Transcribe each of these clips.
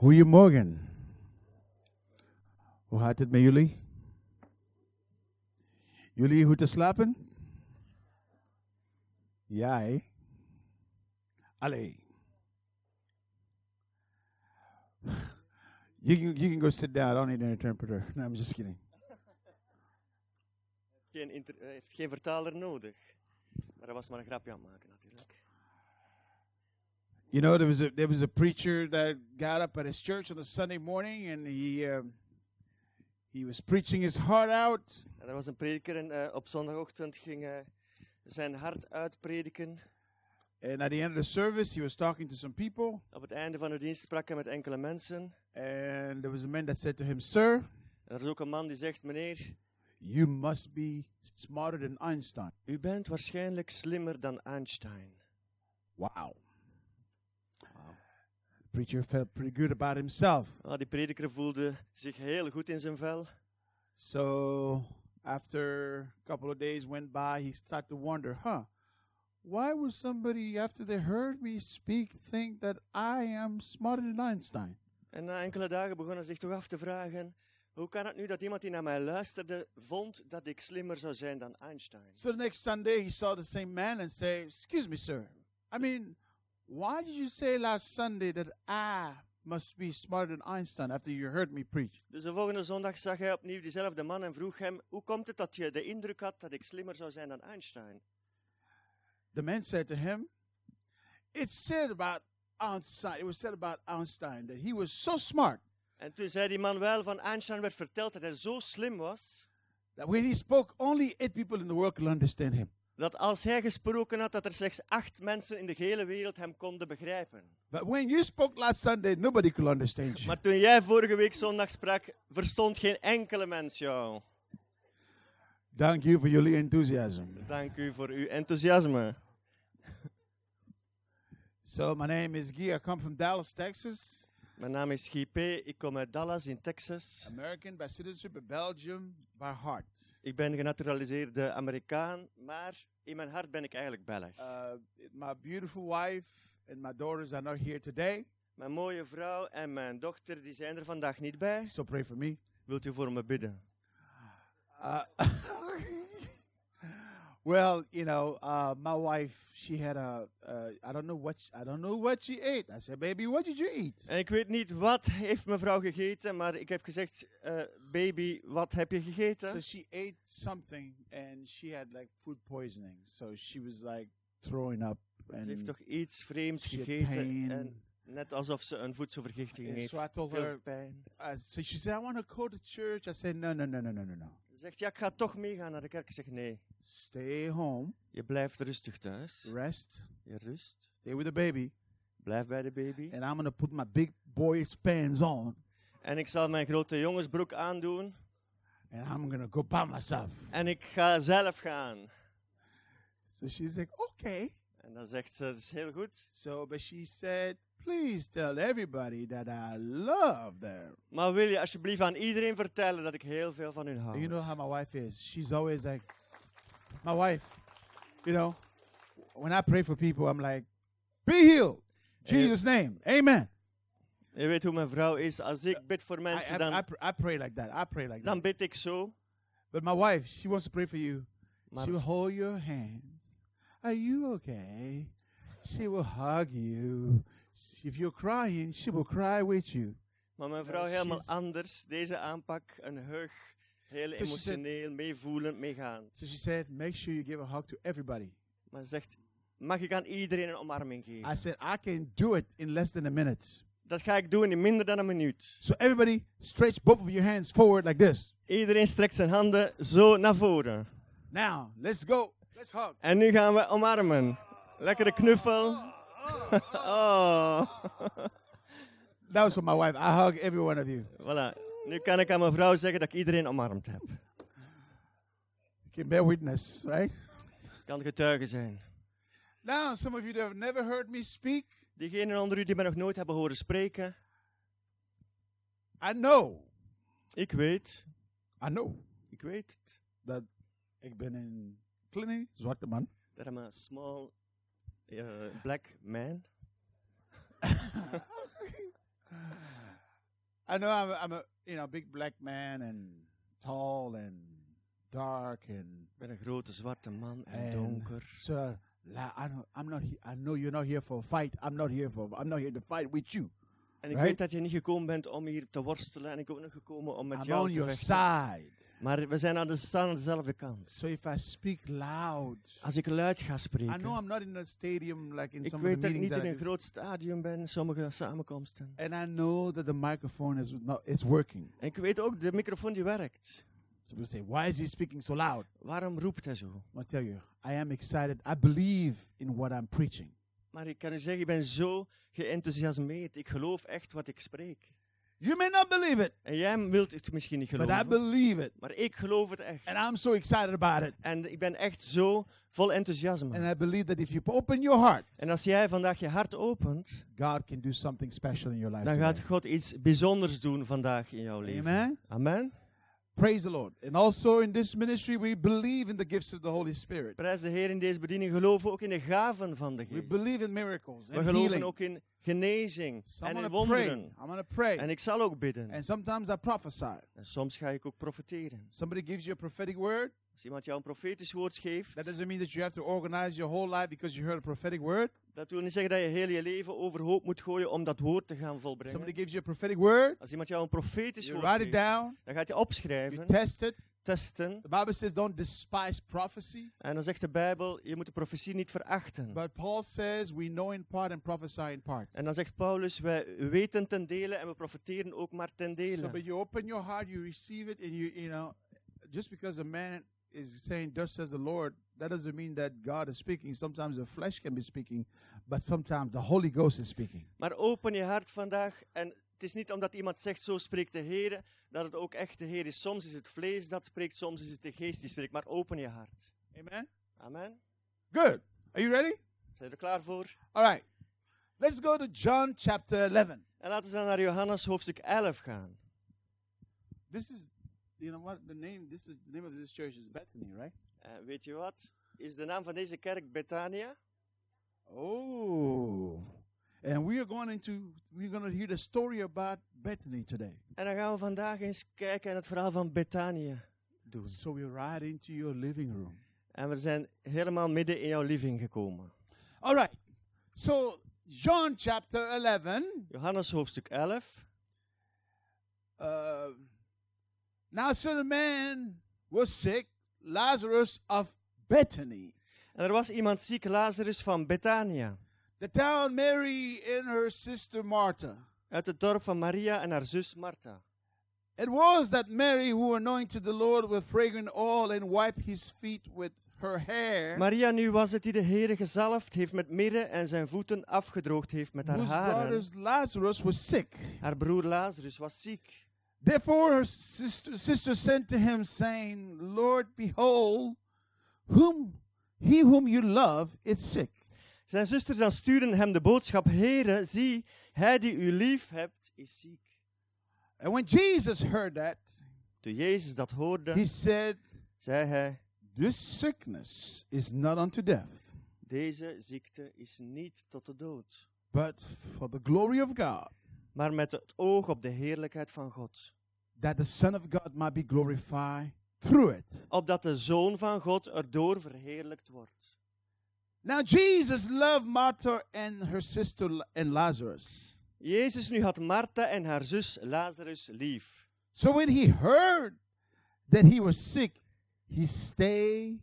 Goedemorgen. Hoe gaat het met jullie? Jullie goed te slapen? Ja, hè? Allee. You can, you can go sit down. I don't need an interpreter. No, I'm just kidding. Geen hij heeft geen vertaler nodig. Maar hij was maar een grapje aan maken natuurlijk. You know, there was a there was a preacher that got up at his church on a Sunday morning, and he um, he was preaching his heart out. Er was een prediker en eh, op zondagochtend ging hij zijn hart uitprediken. And at the end of the service, he was talking to some people, Op het einde van de dienst sprak hij met enkele mensen. and there was a man that said to him, "Sir, En er is ook een man die zegt, meneer, you must be smarter than Einstein." u bent waarschijnlijk slimmer dan Einstein. Wow. Preacher felt pretty good about himself. Ah, die prediker voelde zich heel goed in zijn vel. So after a couple of days went by, he started to wonder, huh? Why would somebody, after they heard me speak, think that I am smarter than Einstein? En na enkele dagen begon hij zich toch af te vragen, hoe kan het nu dat iemand die naar mij luisterde, vond dat ik slimmer zou zijn dan Einstein? So the next Sunday, he saw the same man and say, "Excuse me, sir. I mean, why did you say last Sunday that I must be smarter than Einstein after you heard me preach?" Dus de volgende zondag zag hij opnieuw diezelfde man en vroeg hem, hoe komt het dat je de indruk had dat ik slimmer zou zijn dan Einstein? The man said to him, "It said about Einstein. It was said about Einstein that he was so smart En toen zei die man wel, van Einstein werd verteld dat hij zo slim was, that when he spoke, only eight people in the world could understand him." Dat als hij gesproken had, dat er slechts acht mensen in de hele wereld hem konden begrijpen. But when you spoke last Sunday, nobody could understand you. Maar toen jij vorige week zondag sprak, verstond geen enkele mens jou. Thank you for your enthusiasm. Dank u voor uw enthousiasme. So my name is Guy. I come from Dallas, Texas. Mijn naam is P. Ik kom uit Dallas in Texas. American by citizenship, but Belgium by heart. Ik ben genaturaliseerde Amerikaan, maar in mijn hart ben ik eigenlijk Belg. Uh, my beautiful wife and my daughters are not here today, Mijn mooie vrouw en mijn dochter die zijn er vandaag niet bij. so pray for me. Wilt u voor me bidden? Uh, well, you know, uh, my wife, she had a, uh, I don't know what, sh- I don't know what she ate. I said, baby, what did you eat? En ik weet niet wat heeft mevrouw gegeten, maar ik heb gezegd, eh, baby, wat heb je gegeten? So she ate something, and she had like food poisoning. So she was like throwing up, Ze heeft and, toch iets vreemds she gegeten. En net alsof ze een voedselvergiftiging and heeft. so I told her. pijn. Uh, so she said, I want to go to church. I said, no, no, no, no, no, no, no. Ze zegt, ja, ik ga toch meegaan naar de kerk. Ik zeg, nee, Stay home, je blijft rustig thuis. rest, Je rust. stay with the baby, Blijf bij de baby. and I'm gonna put my big boy pants on, En ik zal mijn grote jongensbroek aandoen. and I'm gonna go by myself. En ik ga zelf gaan. So she's like, okay. En dan zegt ze, dat is heel goed. So, but she said, please tell everybody that I love them. Maar wil je alsjeblieft aan iedereen vertellen dat ik heel veel van hun hou? You know how my wife is. She's always like, my wife, you know, when I pray for people, I'm like, be healed. Eh, Jesus' name. Amen. Je weet hoe mijn vrouw is. Als ik bid voor I, mensen, I, dan, I, pr- I pray like that. I pray like dan that. bid ik zo. But my wife, she wants to pray for you. Maar she will hold your hands. Are you okay? She will hug you. If you're crying, she will cry with you. Maar mijn vrouw helemaal anders. Deze aanpak, een hug, heel So she said- emotioneel, meevoelend, meegaan. So she said, make sure you give a hug to everybody. Maar ze zegt, mag ik aan iedereen een omarming geven? I said, I can do it in less than a minute. Dat ga ik doen in minder dan een minuut. So everybody stretch both of your hands forward like this. Iedereen strekt zijn handen zo naar voren. Now, let's go. Let's hug. En nu gaan we omarmen. Lekkere knuffel. Oh. That was for my wife. I hug every one of you. Voilà. Nu kan ik aan mijn vrouw zeggen dat ik iedereen omarmd heb. You can bear witness, right? Kan getuige zijn. Now, some of you that have never heard me speak, Diegenen onder u die mij nog nooit hebben horen spreken. I know, Ik weet. I know Ik weet that ik ben een kleine zwarte man. Dat I'm a small uh, black man. I know I'm, a, I'm a you know big black man and tall and dark and Ik ben een grote zwarte man en donker. sir. la- I don't, I'm not. he- I know you're not here for a fight. I'm not here for. I'm not here to fight with you. En ik Right? weet dat je niet gekomen bent om hier te worstelen. En ik ben ook niet gekomen om met I'm jou on te your vechten. side. Maar we zijn aan de, staan aan dezelfde kant. So if I speak loud, Als ik luid ga I spreken. know I'm not in a stadium like in Ik some of weet dat ik niet in I een groot stadion ben, sommige samenkomsten. and I know that the microphone is not. It's working. En ik weet ook, de microfoon die werkt. So people say, why is he speaking so loud? Waarom roept hij zo? I'll tell you, I am excited. I believe in what I'm preaching. Maar ik kan u zeggen, ik ben zo geenthousiasmeerd. Ik geloof echt wat ik spreek. You may not believe it, En jij wilt het misschien niet but I geloven. believe it. Maar ik geloof het echt. And I'm so excited about it. En ik ben echt zo vol enthousiasme. And I believe that if you open your heart, En als jij vandaag je hart opent, God can do something special in your life. dan gaat today. God iets bijzonders doen vandaag in jouw leven. Amen. Amen. Praise the Lord. And also in this ministry, we believe in the gifts of the Holy Spirit. Prijs de Heer in deze bediening. Geloven we ook in de gaven van de We geest. believe in miracles We and geloven healing. ook in genezing So en in to pray. wonderen. I'm pray. En ik zal ook bidden. And sometimes I prophesy. En soms ga ik ook profeteren. Somebody gives you a prophetic word. Als iemand jou een profetisch woord geeft, That doesn't mean that you have to organize your whole life because you heard a prophetic word. Dat wil niet zeggen dat je heel je leven overhoop moet gooien om dat woord te gaan Somebody volbrengen. gives you a prophetic word. Als iemand jou een profetisch You woord write it geeft, down. dan gaat je You opschrijven, test it. testen. The Bible says don't despise prophecy. En dan zegt de Bijbel, je moet de profetie niet verachten. But Paul says we know in part and prophesy in part. En dan zegt Paulus, wij weten ten dele en we profeteren ook maar ten So, dele. but you open your heart, you receive it, and you, you know, just because a man is saying, "Thus says the Lord," that doesn't mean that God is speaking. Sometimes the flesh can be speaking, but sometimes the Holy Ghost is speaking. Maar open je hart vandaag. En het is niet omdat iemand zegt, zo spreekt de Heer, dat het ook echt de Heer is. Soms is het vlees dat spreekt, soms is het de geest die spreekt. Maar open je hart. Amen. Amen. Good. Are you ready? Zijn je er klaar voor? All right. Let's go to John chapter 11. En laten we dan naar Johannes hoofdstuk 11 gaan. This is, you know what the name? This is the name of this church is Bethany, right? En weet je wat? Is de naam van deze kerk Betania? Oh. And we are going into we're going to hear the story about Bethany today. En dan gaan we vandaag eens kijken en het verhaal van Betania doen. So we're right into your living room. En we zijn helemaal midden in jouw living gekomen. All right. So John chapter 11. Johannes hoofdstuk 11. Uh, now, certain man was sick, Lazarus of Bethany, En er was iemand ziek, Lazarus van Betania. the town Mary and her sister Martha. Uit het dorp van Maria en haar zus Martha. It was that Mary who anointed the Lord with fragrant oil and wiped his feet with her hair, Maria nu was het die de Heere gezalfd heeft met mirre en zijn voeten afgedroogd heeft met haar haren. Lazarus was sick. Haar broer Lazarus was ziek. Therefore her sister, sister sent to him, saying, Lord, behold, whom he whom you love is sick. Zijn zusters dan sturen hem de boodschap, Heere, zie, hij die u lief hebt, is ziek. And when Jesus heard that, Toen Jezus dat hoorde, he said, zei hij, This sickness is not unto death, deze ziekte is niet tot de dood, but for the glory of God, maar met het oog op de heerlijkheid van God. that the Son of God might be glorified through it. Opdat de Zoon van God erdoor verheerlijkt wordt. Now Jesus loved Martha and her sister and Lazarus. Jezus nu had Martha en haar zus Lazarus lief. So when he heard that he was sick, he stayed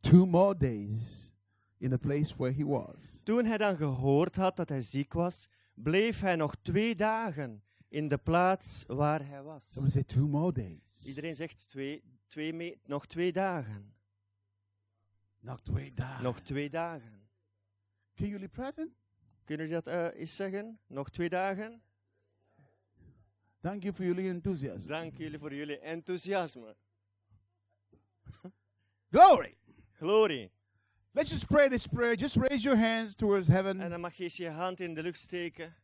two more days in the place where he was. Toen hij dan gehoord had dat hij ziek was, bleef hij nog twee dagen in de plaats waar hij was. Somebody say two more days. Iedereen zegt twee, twee me- nog twee dagen. Nog twee dagen. Nog twee dagen. Can you praten? Kunnen jullie dat eh, eens zeggen? Nog twee dagen? Thank you for your enthusiasm. Dank jullie voor jullie enthousiasme. Glory. Glorie. Let's just pray this prayer. Just raise your hands towards heaven En dan mag je eens je hand in de lucht steken.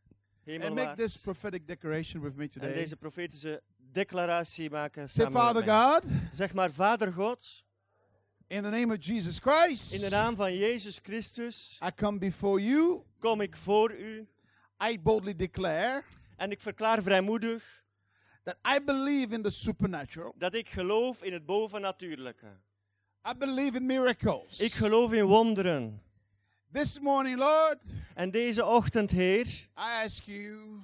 and make this prophetic declaration with me En today. deze profetische declaratie maken Say, samen Father met mij. God, Zeg maar, Vader God, in the name of Jesus Christ, in de naam van Jezus Christus, I come before you. kom ik voor u I boldly declare en ik verklaar vrijmoedig that I believe in the supernatural. dat ik geloof in het bovennatuurlijke. I believe in miracles. Ik geloof in wonderen. This morning, Lord, En deze ochtend, Heer, I ask you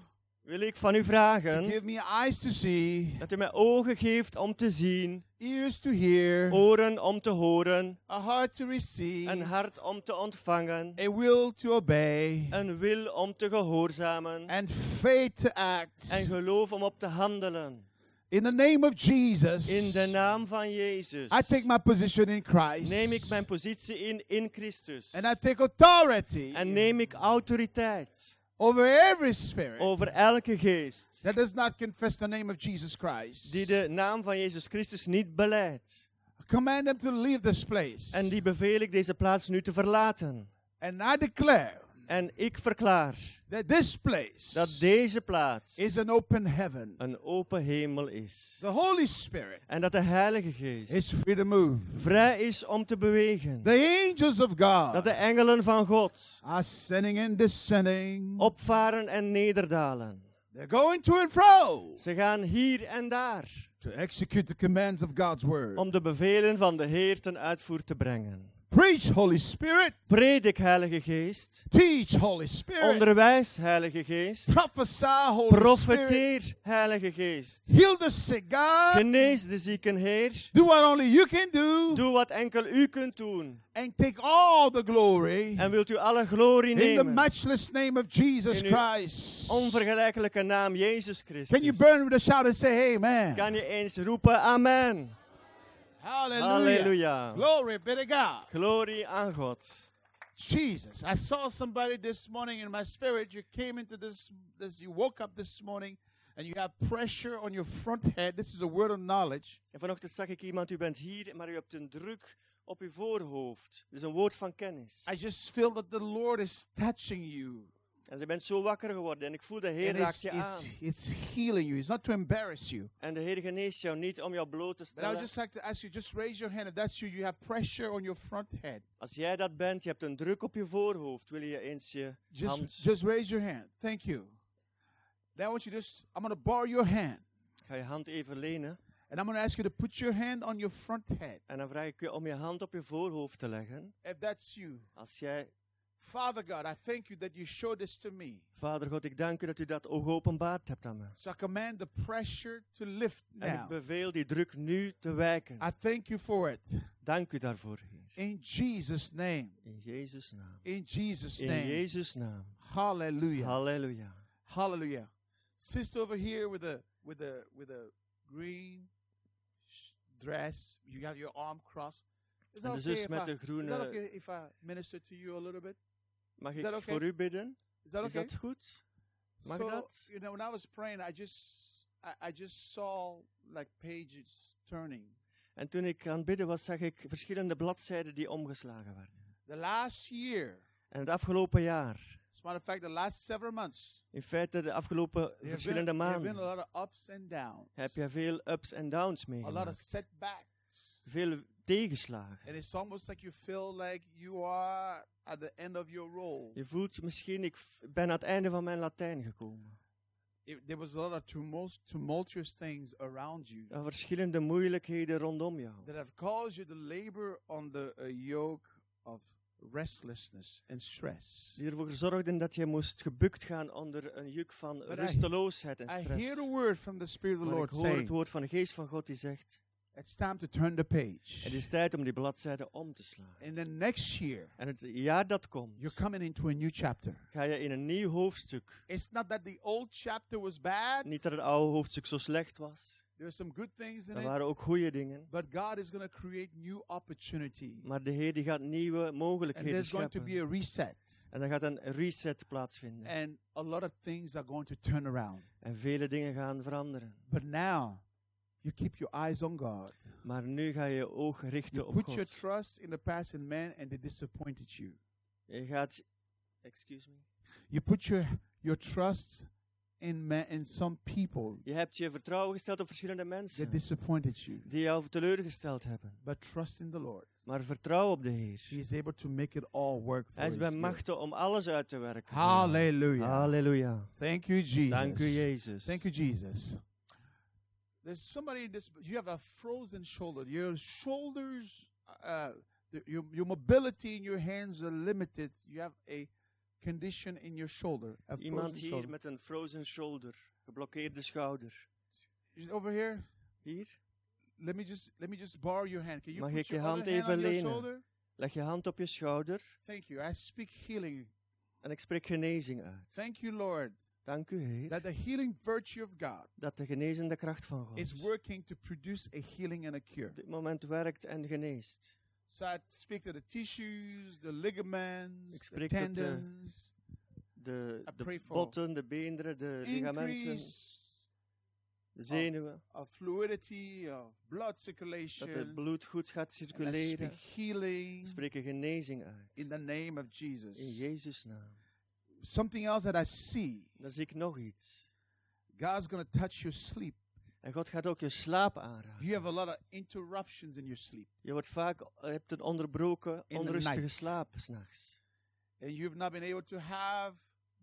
wil ik van u to vragen give me eyes to see, dat u mij ogen geeft om te zien, ears to hear, oren om te horen, a heart to receive, een hart om te ontvangen, a will to obey, een wil om te gehoorzamen and faith to act. en geloof om op te handelen. In the name of Jesus, In de naam van Jezus I take my position in Christ. neem ik mijn positie in in Christus. and I take authority En neem ik autoriteit over every spirit over elke geest that does not confess the name of Jesus Christ. die de naam van Jezus Christus niet beleidt. Command them to leave this place. En die beveel ik deze plaats nu te verlaten. and I declare En ik verklaar that this place dat deze plaats is an open heaven. een open hemel is. The Holy Spirit En dat de Heilige Geest is free to move. vrij is om te bewegen. The angels of Dat God de engelen van God ascending and descending. opvaren en nederdalen. They're going to and fro Ze gaan hier en daar to execute the commands of God's word. om de bevelen van de Heer ten uitvoer te brengen. Preach, Holy Spirit. Predik, Heilige Geest. Teach, Holy Spirit. Onderwijs, Heilige Geest. Prophesy, Holy Spirit. Profeteer, Heilige Geest. Heal the sick, God. Genees de zieken, Heer. Do what only you can do. Doe wat enkel u kunt doen. And take all the glory En wilt u alle glorie in the nemen. matchless name of Jesus Christ. Onvergelijkelijke naam, Jezus Can you Christus. burn with a shout and say, Amen? Kan je eens roepen, amen. Hallelujah. Halleluja. Glory be to God. Glory aan God. Jesus. I saw somebody this morning in my spirit. You came into this, this, you woke up this morning and you have pressure on your front head. This is a word of knowledge. En vanochtend zag ik iemand, u bent hier, maar u hebt een druk op uw voorhoofd. Dat is een woord van kennis. I just feel that the Lord is touching you. En je bent zo wakker geworden en ik voel de Heer raakt je aan. it's, healing you. It's not to embarrass you. En de Heer geneest jou niet om jou bloot te But I would stellen. just like to ask you, just raise your hand. If that's you, you have pressure on your front head. Als jij dat bent, je hebt een druk op je voorhoofd, wil je eens je Just, hand... just raise your hand. Thank you. Then I want you just, I'm going to borrow your hand. Ga je hand even lenen. And I'm going to ask you to put your hand on your front head. En dan vraag ik je om je hand op je voorhoofd te leggen. If that's you. Als jij... Father God, I thank you that you showed this to me. Vader God, ik dank u dat u dat ook geopenbaard hebt aan me. So I command the pressure to lift En ik now. beveel die druk nu te wijken. I thank you for it. Dank u daarvoor, Heer. In Jesus' name. In Jezus' naam. In Jesus' In name. Jezus' naam. Hallelujah. Halleluja. Hallelujah. Sister over here with a with a with a green dress. You got your arm crossed. Is En that de okay zus if met I, de is that groene... okay if I minister to you a little bit? Mag ik okay? voor u bidden? Is that Is okay? dat goed? Mag so, dat? you know, when I was praying, I just I, I just saw like pages turning. En toen ik aan het bidden was, zag ik verschillende bladzijden die omgeslagen werden. The last year, En het afgelopen jaar, as a matter of fact, the last several months, in feite de afgelopen verschillende have been a maanden, lot of ups and downs, heb je veel ups en downs a lot of meegemaakt. setbacks. Veel tegenslagen. And it's almost like you feel like you are at the end of your role. Je voelt misschien, ik ben aan het einde van mijn Latijn gekomen. It, there was a lot of tumult, tumultuous things around you Er verschillende moeilijkheden rondom jou. that have caused you to labor under a yoke of restlessness and stress. Die ervoor zorgden dat je moest gebukt gaan onder een juk van I- rusteloosheid en I stress. hear the word from the Spirit of the Lord ik hoor het saying, woord van de geest van God die zegt, it's time to turn the page. het is tijd om die bladzijde om te slaan. And then next year, En het jaar dat komt, you're coming into a new chapter. ga je in een nieuw hoofdstuk. It's not that the old chapter was bad. Niet dat het oude hoofdstuk zo slecht was. There's some good things in Er waren ook goede dingen. But God is going to create new opportunity. Maar de Heer die gaat nieuwe And mogelijkheden there's going to scheppen. be a reset. En dan gaat een reset plaatsvinden. And a lot of things are going to turn around. En vele dingen gaan veranderen. But now, you keep your eyes on God. Maar nu ga je je oog richten You op put your God. trust in the past in man and they disappointed you. Je gaat... Excuse me. You put your, your trust in man, in some people Je hebt je vertrouwen gesteld op verschillende mensen. disappointed you. Die jou teleurgesteld hebben. But trust in the Lord. Maar vertrouw op de Heer. He is able to make it all work for Hij is bij good. machte om alles uit te werken. Hallelujah. Halleluja. Thank you, Jesus. Dank u, Jezus. Thank you, Jesus. There's somebody in this. You have a frozen shoulder. Your shoulders, uh, your your mobility in your hands are limited. You have a condition in your shoulder. A Iemand frozen hier shoulder. met een frozen shoulder, geblokkeerde schouder. Is- Over here. Hier, Let me just let me just borrow your hand. Can you Mag put ik je your hand hand even your lenen? shoulder? leg je hand op je schouder Thank you. I speak healing. en ik spreek genezing uit. Thank you, Lord, Dank u, Heer, that the healing virtue of God dat de genezende kracht van God is working to produce a healing and a cure. op dit moment werkt en geneest. So I speak to the tissues, the ligaments, Ik the spreek de tendons. De, de for botten, de beenderen, de ligamenten, de zenuwen. of fluidity, of blood Dat circulation. het bloed goed gaat circuleren. healing We spreken genezing uit. in the name of In Jesus. Jezus' naam. Something else that I see. Dan zie ik nog iets. God's going to touch your sleep. En God gaat ook je slaap aanraken. You have a lot of interruptions in your sleep. Je wordt vaak, je hebt een onderbroken, onrustige slaap s'nachts. And you've not been able to have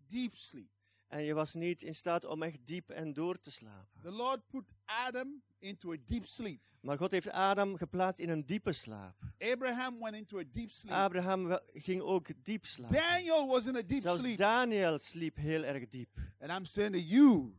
deep sleep. En je was niet in staat om echt diep en door te slapen. The Lord put Adam into a deep sleep. Maar God heeft Adam geplaatst in een diepe slaap. Abraham went into a deep sleep. Abraham ging ook diep slapen. Daniel was in a deep Zelfs sleep. Daniel sliep heel erg diep. And I'm saying to you,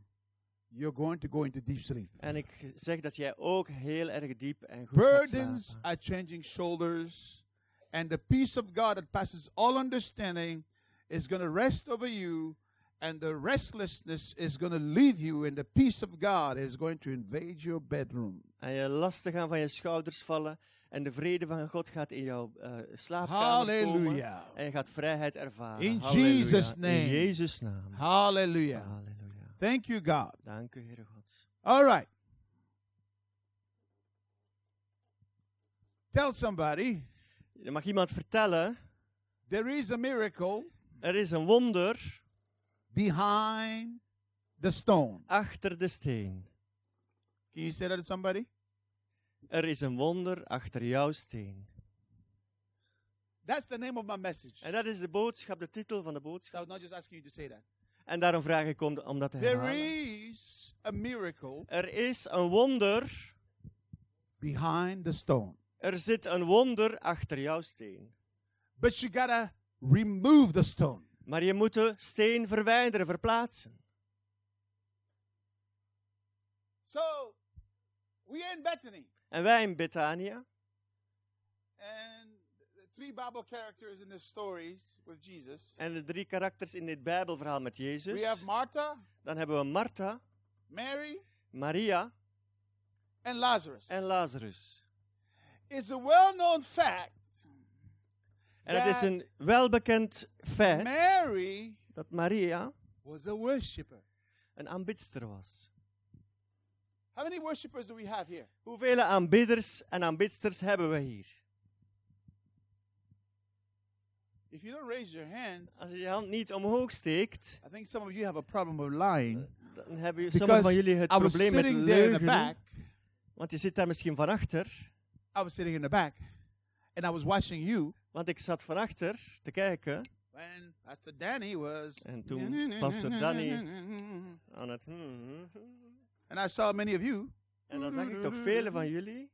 you're going to go into deep sleep. En ik zeg dat jij ook heel erg diep en goed gaat Burdens are changing shoulders, and the peace of God that passes all understanding is going to rest over you, and the restlessness is going to leave you, and the peace of God is going to invade your bedroom. En je lasten gaan van je schouders vallen. En de vrede van God gaat in jouw eh, slaapkamer komen. Hallelujah. En je gaat vrijheid ervaren. In Halleluja. Jesus' name. In Jezus' naam. Hallelujah. Halleluja. Thank you, God. Dank u, Heere God. All right. Tell somebody Je mag iemand vertellen, there is a miracle er is een wonder behind the stone. achter de steen. Can you say that to somebody? Er is een wonder achter jouw steen. That's the name of my message. En dat is de boodschap, de titel van de So I boodschap. was not just asking you to say that. En daarom vraag ik om, om dat te There herhalen. is a miracle Er is een wonder, behind the stone. er zit een wonder achter jouw steen. But you gotta remove the stone. Maar je moet de steen verwijderen, verplaatsen. So we're in Bethany, En wij in Betania, and the three Bible characters in the stories with Jesus. en de drie karakters in dit Bijbelverhaal met Jezus, We have Martha, dan hebben we Martha, Mary, Maria and Lazarus. en Lazarus. It's a well-known fact En het is een welbekend feit Mary dat Maria was a worshiper. een aanbidster was. How many worshipers do we have here? Hoeveel aanbidders en aanbidsters hebben we hier? If you don't raise your hand, Als je je hand niet omhoog steekt, I think some of you have a problem with lying. dan hebben sommigen van jullie het I was probleem met sitting there in the leugen. back. Want je zit daar misschien van achter. I was sitting in the back, and I was watching you Want ik zat van achter te kijken when Pastor Danny was. En toen Pastor Danny- aan het. hmm. And I saw many of you. En dan zag ik toch vele van jullie.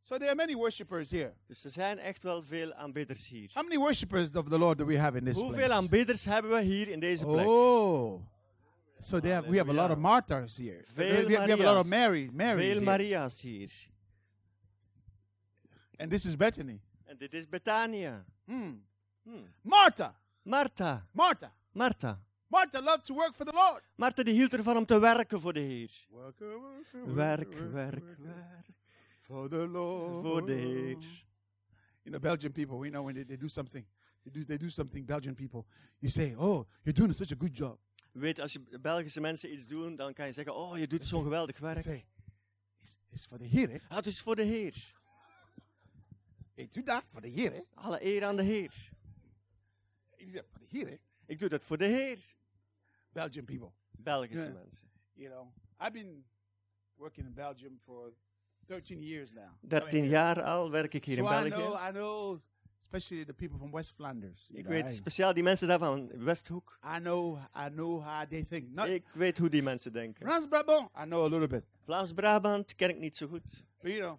So there are many worshipers here. Dus er zijn echt wel veel aanbidders hier. How many worshipers of the Lord do we have in this Hoeveel place? aanbidders hebben we hier in deze plek? Oh. So they have, we have a lot of Marthas here. Veel we, have, a lot of. Mary, Marys Veel here. Maria's hier. And this is Bethany. Dit is Betania. Hmm. Hmm. Martha, Martha. Martha, Martha. Martha loved to work for the Lord. Martha die hield ervan om te werken voor de Heer. Work, work, Werk, werk, werk. for the Lord. Voor de Heer. You know, Belgian people, we know when they, they do something, they do, they do something, Belgian people, you say, oh, you're doing such a good job. Weet, als je Belgische mensen iets doen, dan kan je zeggen, oh, je doet zo'n geweldig werk. say, it's, it's for the Heer, eh? Ah, het is voor de Heer. Hey, do that for the Heer, eh? Alle eer aan de Heer. You say, For the Heer, eh? Ik doe dat voor de Heer. Belgian people. Belgische Ja. mensen. You know, I've been working in Belgium for 13 years now. 13 jaar al werk ik hier so in I know, België. I know, especially the people from West Flanders. Ik know, weet speciaal die mensen daar van Westhoek. I know, I know how they think. Not Ik weet hoe die mensen denken. France Brabant, I know a little bit. Vlaams-Brabant ken ik niet zo goed. But you know,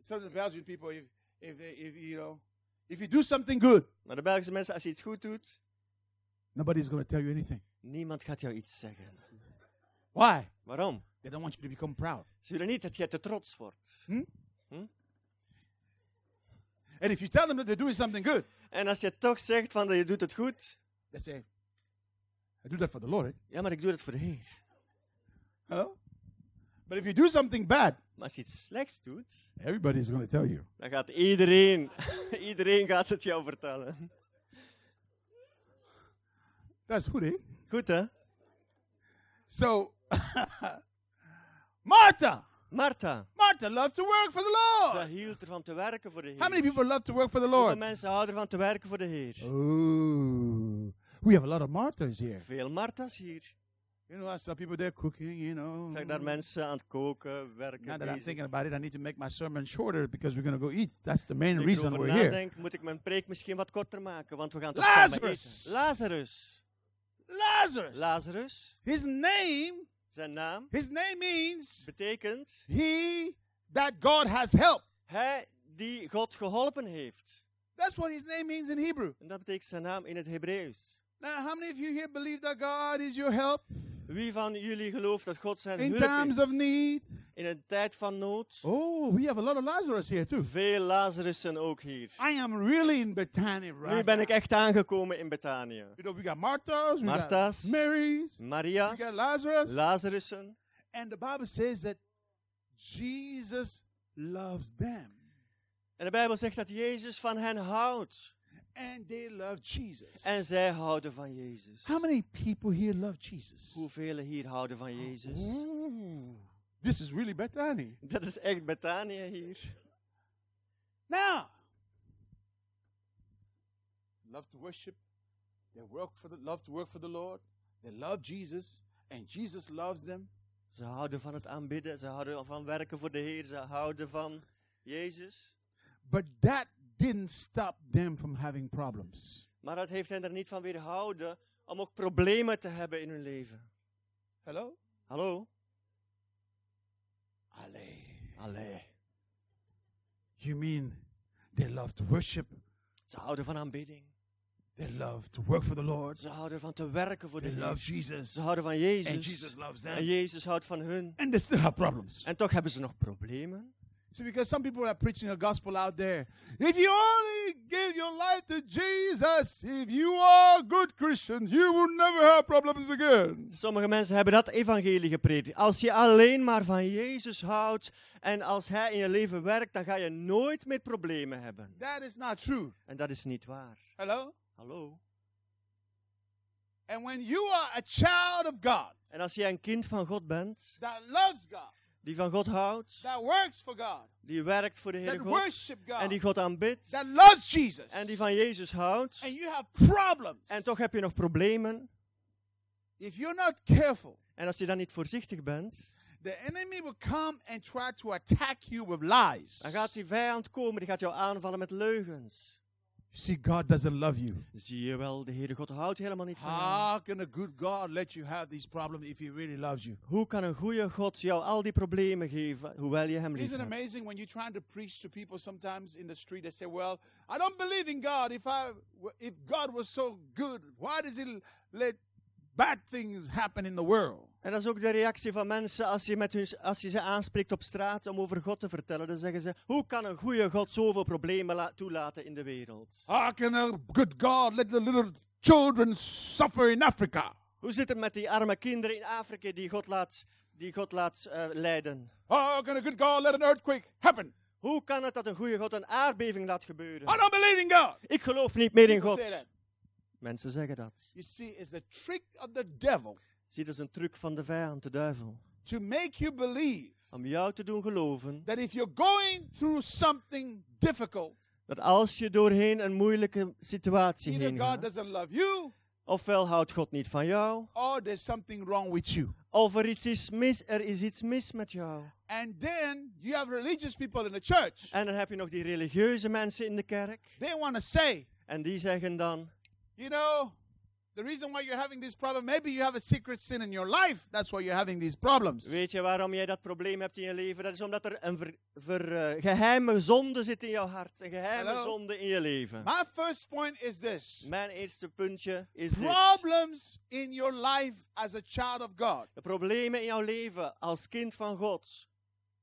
some of the Belgian people, if, if, they, if you know, if you do something good, Maar de Belgische mensen, als je iets goed doet, nobody's going to tell you anything. niemand gaat jou iets zeggen. Why? Waarom? They don't want you to become proud. Ze willen niet dat jij te trots wordt. And if you tell them that they're doing something good, En als je toch zegt van dat je doet het goed, they say, I do that for the Lord. eh? ja, maar ik doe het voor de Heer. Hello? But if you do something bad, Maar als je iets slechts doet, everybody's going to tell you. dan gaat iedereen, iedereen gaat het jou vertellen. That's good, eh? Goed hè? So, Martha, Martha, Martha loves to work for the Lord. ze hield ervan te werken voor de Heer. How many people love to work for the Hoeveel Lord? mensen houden ervan te werken voor de Heer? Oh, we have a lot of Marthas here. Veel Martha's hier. You know, I saw people there cooking, you know. Zag daar mensen aan het koken, werken, Now that I'm thinking about it, I need to make my sermon shorter because we're going to go eat. That's the main reason we're here. nadenk, moet ik mijn preek misschien wat korter maken, want we gaan toch samen Lazarus! eten. Lazarus. Lazarus. Lazarus, his name, zijn naam, his name means betekent he that God has helped. hij die God geholpen heeft. That's what his name means in Hebrew. En dat betekent zijn naam in het Hebreeuws. Now, how many of you here believe that God is your help Wie van jullie gelooft dat God zijn in hulp times is of need? in een tijd van nood? Oh, we have a lot of Lazarus here too. Veel Lazarussen ook hier. I am really in Bethany right Nu ben ik echt aangekomen in Betanië. You know, we got Martha's, we Martha's, got Mary's, we Maria's, got Lazarus. Lazarussen. and the Bible says that Jesus loves them. En de Bijbel zegt dat Jezus van hen houdt. And they love Jesus. En zij houden van Jezus. How many people here love Jesus? Hoeveel hier houden van Jezus? Ooh, this is really Bethany. Dat is echt Betanië hier. Now, love to worship. They work for the love to work for the Lord. They love Jesus, and Jesus loves them. Ze houden van het aanbidden, ze houden van werken voor de Heer, ze houden van Jezus. But that didn't stop them from having problems. Maar dat heeft hen er niet van weerhouden om ook problemen te hebben in hun leven. Hello? Hallo? Allee. Allee. You mean they love to worship? Ze houden van aanbidding. They love to work for the Lord. Ze houden van te werken voor de They Heer. love Jesus. Ze houden van And Jezus. Jesus loves En them. Jezus houdt van hun. And they still have problems. En toch hebben ze nog problemen. See, because some people are preaching a gospel out there. If you only give your life to Jesus, if you are good Christians, you will never have problems again. Sommige mensen hebben dat evangelie gepredikt. Als je alleen maar van Jezus houdt en als Hij in je leven werkt, dan ga je nooit meer problemen hebben. That is not true. En dat is niet waar. Hello? Hallo? And when you are a child of God En als jij een kind van God bent, that loves God, die van God houdt, that works for God, die werkt voor de that Heer God. worship en die God, God aanbidt. That loves Jesus, en die van Jezus houdt. And you have problems, en toch heb je nog problemen. If you're not careful, en als je dan niet voorzichtig bent, the enemy will come and try to attack you with lies. dan gaat die vijand komen, die gaat jou aanvallen met leugens. See, God doesn't love you. Zie je wel, de Heere God houdt helemaal niet van jou. How can a good God let you have these problems if He really loves you? Hoe kan een goede God jou al die problemen geven, hoewel je hem lief Isn't it hebt? amazing when you're trying to preach to people sometimes in the street? They say, "Well, I don't believe in God. If I, if God was so good, why does He let bad things happen in the world?" En dat is ook de reactie van mensen als je, met hun, als je ze aanspreekt op straat om over God te vertellen. Dan zeggen ze, hoe kan een goede God zoveel problemen la- toelaten in de wereld? How can a good God let the little children suffer in Africa? Hoe zit het met die arme kinderen in Afrika die God laat, die God laat eh, lijden? How can a good God let an earthquake happen? Hoe kan het dat een goede God een aardbeving laat gebeuren? I don't believe in God. Ik geloof niet meer in God. Mensen zeggen dat. You see, it's a trick of the devil Zie, dat is een truc van de vijand, de duivel. to make you believe Om jou te doen geloven that if you're going through something difficult, dat als je doorheen een moeilijke situatie heen God gaat, doesn't love you ofwel houdt God niet van jou, or there's something wrong with you. of er, iets is, mis, er is iets mis met jou. And then you have religious people in the church. En dan heb je nog die religieuze mensen in de kerk. They want to say, En die zeggen dan, you know, the reason why you're having this problem, maybe you have a secret sin in your life. That's why you're having these problems. Weet je waarom jij dat probleem hebt in je leven? Dat is omdat er een ver, ver, eh, geheime zonde zit in jouw hart. Een geheime Hallo? zonde in je leven. My first point is this Mijn eerste puntje is dit. problems in your life as a child of God De problemen in jouw leven als kind van God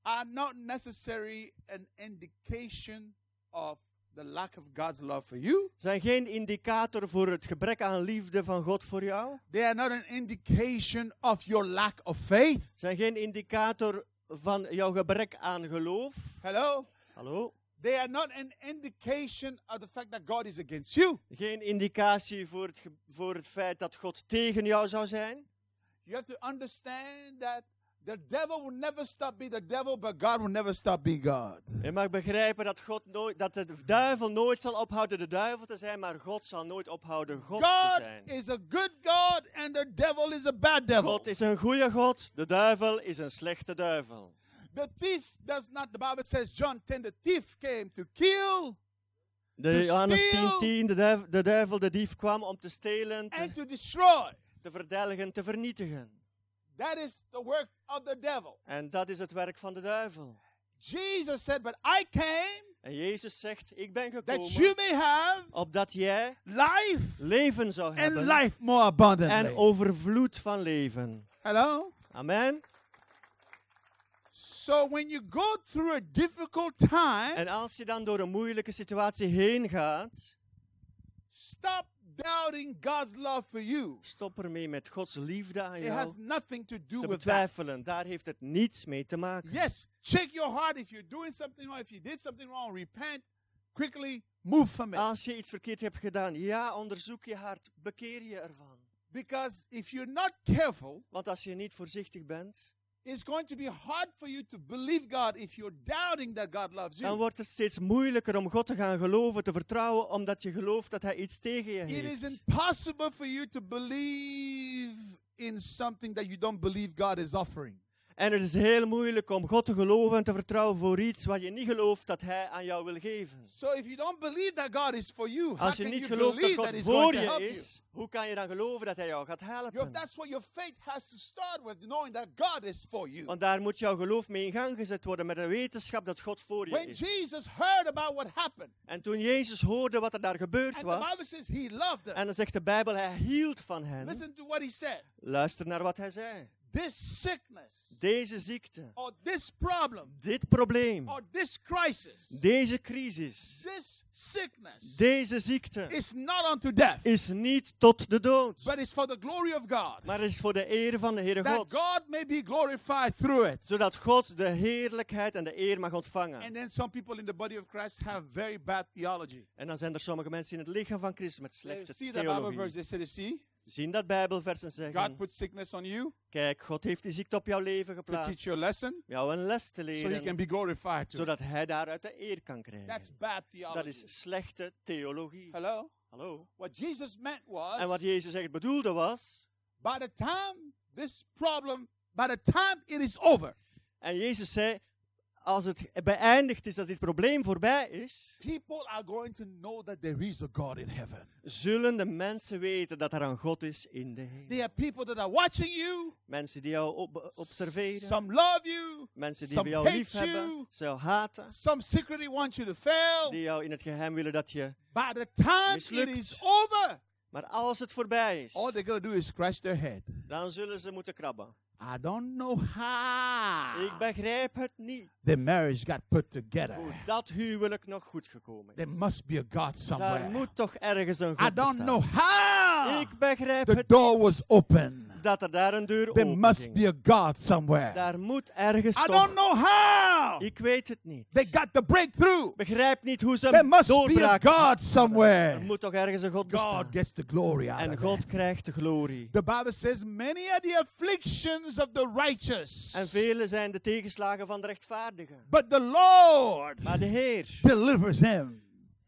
are not necessarily an indication of the lack of God's love for you. zijn geen indicator voor het gebrek aan liefde van God voor jou. They are not an indication of your lack of faith. Zijn geen indicator van jouw gebrek aan geloof. Hello? Hallo? They are not an indication of the fact that God is against you. Geen indicatie voor het, voor het feit dat God tegen jou zou zijn. You have to understand that the devil will never stop being the devil, but God will never stop being God. Je mag begrijpen dat, God nooit, dat de duivel nooit zal ophouden de duivel te zijn, maar God zal nooit ophouden God te God zijn. is a good God and the devil is a bad devil. God is een goede God, de duivel is een slechte duivel. The thief does not, the Bible says, John 10, the thief came to kill De Johannes steal. 10, 10 de, duivel, de duivel, de dief kwam om te stelen, te, and to destroy. te verdelgen, te vernietigen. That is the work of the devil. En dat is het werk van de duivel. Jesus said, But I came En Jezus zegt, ik ben that you gekomen may have opdat jij life leven zou and hebben life more abundantly. en overvloed van leven. Hello? Amen. So when you go through a difficult time, En als je dan door een moeilijke situatie heen gaat, stop doubting God's love for you. stop ermee met Gods liefde aan It has jou nothing to do te with that. betwijfelen. Daar heeft het niets mee te maken. Yes, check your heart if you're doing something wrong. If you did something wrong, repent quickly, move from it. Als je iets verkeerd hebt gedaan, ja, onderzoek je hart, bekeer je ervan. Because if you're not careful, Want als je niet voorzichtig bent, it's going to be hard for you to believe God if you're doubting that God loves dan you. wordt het steeds moeilijker om God te gaan geloven, te vertrouwen, omdat je gelooft dat Hij iets tegen je It is heeft. impossible for you to believe in something that you don't believe God is offering. En het is heel moeilijk om God te geloven en te vertrouwen voor iets wat je niet gelooft dat Hij aan jou wil geven. So if you don't believe that God is for you, how Als je niet gelooft dat God voor je is, hoe kan je dan geloven dat Hij jou gaat Your, helpen? that's what your faith has to start with, knowing that God is for you. Want daar moet jouw geloof mee in gang gezet worden met de wetenschap dat God voor je When is. Jesus heard about what happened, En toen Jezus hoorde wat er daar gebeurd and the Bible was, says He loved them. en dan zegt de Bijbel, Hij hield van hen. Listen to what He said. Luister naar wat Hij zei. This sickness, Deze ziekte, or this problem, dit probleem, or this crisis, deze crisis, this sickness deze ziekte is not unto death, is niet tot de dood, but it's for the glory of God. maar is voor de eer van de Heere That God. God may be glorified through it. Zodat God de heerlijkheid en de eer mag ontvangen. And then some people in the body of Christ have very bad theology. En dan zijn er sommige mensen in het lichaam van Christus met slechte see that Bible verse, theologie. they say, see, Zien dat Bijbelvers en God zeggen, put sickness on you kijk, God heeft die ziekte op jouw leven to teach geplaatst. you a lesson Jou een les te so he can leren, be glorified. Zodat hij daaruit de eer kan That's krijgen. bad Dat theology. is slechte theologie. Hello? Hallo? What Jesus meant En wat was, Jezus echt bedoelde was, by the time this problem, by the time it is over, en Jezus zei, als het beëindigd is, als dit probleem voorbij is, people are going to know that there is a God in heaven. zullen de mensen weten dat er een God is in de hemel. There are people that are watching you. Mensen die jou op- observeren, Some love you. mensen die some jou lief hebben, ze jou haten, Some secretly want you to fail. die jou in het geheim willen dat je... By the time it Mislukt. is over, Maar als het voorbij is, all they're to do is scratch their head. dan zullen ze moeten krabben. I don't know how Ik begrijp het niet. the marriage got put together. Hoe dat huwelijk nog goed gekomen There is. must be a God Daar somewhere. moet toch ergens een I God don't know bestaan. how Ik begrijp the het door niet. was open. Dat er daar een deur There open must ging. be a God somewhere. Daar moet ergens I don't know how Ik weet het niet. they got the breakthrough. Begrijp niet hoe ze There hem must be a. God Er somewhere. moet toch ergens een God God bestaan. gets the glory out En God krijgt de glorie. The Bible says, Many are the afflictions of the righteous, En vele zijn de tegenslagen van de rechtvaardigen. but the Lord Maar de Heer delivers him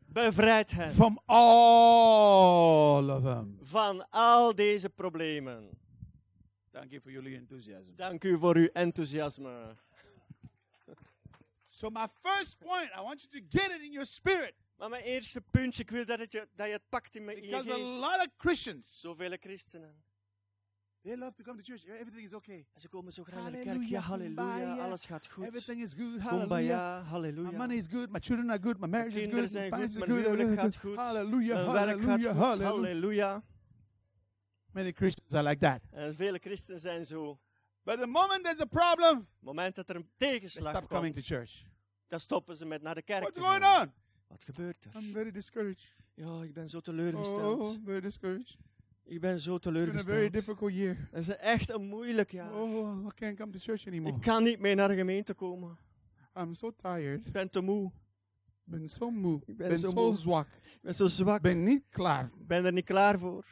bevrijdt hen from all of them. van al deze problemen. Thank you for your enthusiasm. Dank u voor uw enthousiasme. So, my first point, I want you to get it in your spirit. Maar mijn eerste puntje, ik wil dat, het je, dat je het pakt in, mijn, in je Because a geest. lot of Christians, Zoveel christenen. they love to come to church. Everything is okay. En ze komen zo graag naar de kerk. Halleluja, Ja, halleluja, alles gaat goed. Everything is good. Hallelujah. Kumbaya, My halleluja. money is good. My children are good. My marriage is kinderen good. zijn My goed, finance is mijn good. huwelijk gaat goed, Hallelujah. Mijn werk gaat goed. Hallelujah. Halleluja. Many Christians are like that. En vele christenen zijn zo. But the moment there's a problem, het moment dat er een tegenslag stop coming to komt, church. dan stoppen ze met naar de kerk What's te going gaan. on? Wat gebeurt er? I'm very discouraged. Ja, ik ben zo teleurgesteld. Oh, very discouraged. Ik ben zo It's been a very teleurgesteld. difficult year. Het is echt een moeilijk jaar. Oh, I can't come to church anymore. Ik kan niet meer naar de gemeente komen. I'm so tired. Ik ben te moe. Ben zo moe. Ik ben Ben zo zo zwak. Ik ben zo zwak. Ben niet klaar. Ik ben er niet klaar voor.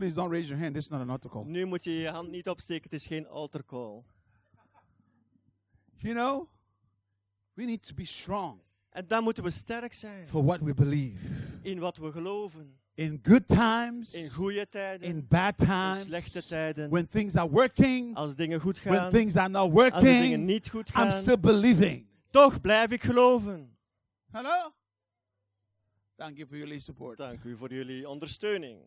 Please don't raise your hand. This is not an altar call. Nu moet je je hand niet opsteken. Het is geen altar call. You know, we need to be strong En dan moeten we sterk zijn. for what we believe. In wat we geloven. In good times, In goede tijden. in bad In times, slechte tijden. when things are working, Als dingen goed when gaan. things are not Als de dingen working, niet goed I'm gaan. still believing. Toch blijf ik geloven. Hello? Thank you for your lead support. Dank u voor jullie ondersteuning.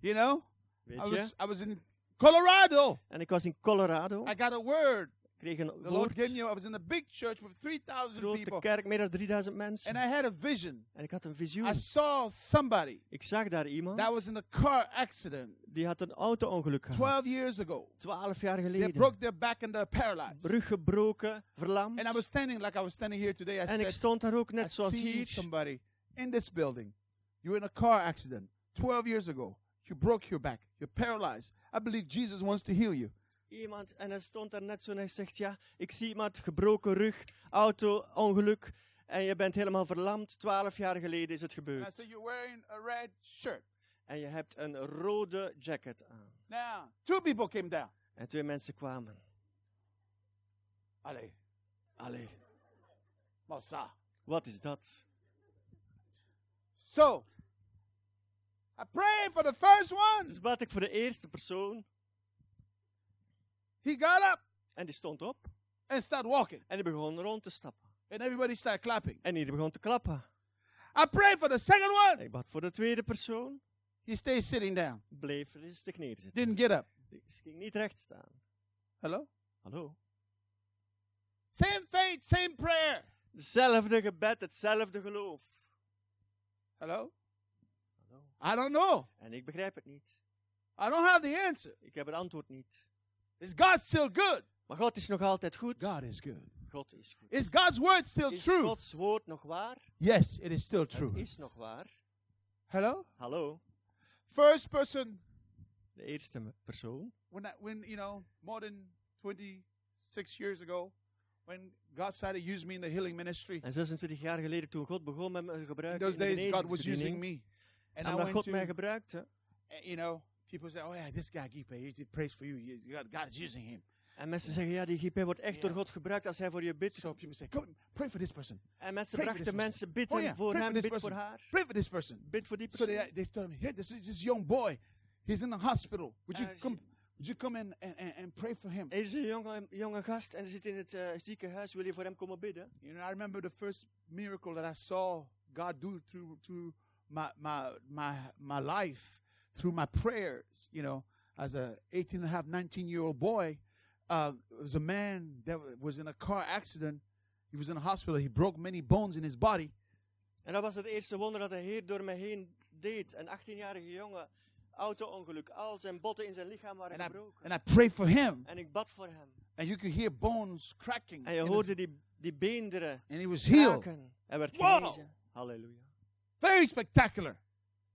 You know, Weet I je? was I was in Colorado. En ik was in Colorado. I got a word. Ik kreeg een The Lord woord. gave me. I was in a big church with 3,000 Grote people. kerk, meer dan 3000 mensen. And I had a vision. En ik had een visioen. I saw somebody Ik zag daar iemand. that was in a car accident Die had een auto-ongeluk 12 gehad. years ago. 12 jaar They geleden. broke their back and they're paralyzed. Brug gebroken, verlamd. And I was standing like I was standing here today. I En ik said, stond daar ook I net zoals see hier. somebody in this building. You were in a car accident 12 years ago. You broke your back. You're paralyzed. I believe Jesus wants to heal you. Iemand, en hij stond daar net zo en hij zegt, ja, ik zie iemand, gebroken rug, auto-ongeluk. En je bent helemaal verlamd. 12 jaar geleden is het And I gebeurd. said, You're wearing a red shirt. En je hebt een rode jacket aan. Now, two people came down. En twee mensen kwamen. Allez, Allee, Massa. wat is dat? So, I prayed for the first one. Dus bad ik voor de eerste persoon. He got up En die stond op. and started walking. En die begon rond te stappen. And everybody started clapping. En iedereen begon te klappen. I prayed for the second one. Ik bad voor de tweede persoon. He stayed sitting down. Bleef rustig neerzitten. Didn't get up. Die ging niet recht staan. Hello? Hallo? Same faith, same prayer. Hetzelfde gebed, hetzelfde geloof. Hello? Hallo? I don't know. En ik begrijp het niet. I don't have the answer. Ik heb het antwoord niet. Is God still good? Maar God is nog altijd goed. God is good. God is goed. Is God's word still Is true? Gods woord nog waar? Yes, it is still Het true. is nog waar. Hello? Hallo? First person, De eerste persoon. when, I, when you know, more than 26 years ago, when God started use me in the healing ministry, En 26 jaar geleden toen God begon met me te in gebruiken those in de days, God was using me. And En I omdat went God to, mij gebruikte. you know, people say, oh yeah, this guy, Gipe, he prays for you. God, is using him. En mensen zeggen, ja, die GP wordt echt door God gebruikt als hij voor je bidt. So people say, come, pray for this person. En mensen pray brachten mensen bidden Oh ja, voor pray hem, bid voor haar. Pray for this person. Bid voor die So persoon. they, they told me, hey, this is this young boy. He's in the hospital. Would you Uh, come? Would you come in and, and, and pray for him? Er is een jonge, jonge gast en hij zit in het eh, ziekenhuis. Wil je voor hem komen bidden? You know, I remember the first miracle that I saw God do through through my my my my life, through my prayers. You know, as a 18 and a half, 19 year old boy, uh, was a man that wa- was in a car accident. He was in a hospital. He broke many bones in his body. En dat was het eerste wonder dat de Heer door mij heen deed. Een 18-jarige jongen, auto-ongeluk. Al zijn botten in zijn lichaam waren And I gebroken. and I prayed for him, En ik bad voor hem. and you could hear bones cracking. En je in his- hoorde die, die beenderen and he was healed. kraken. Hij werd Wow. genezen. Halleluja. Very spectacular.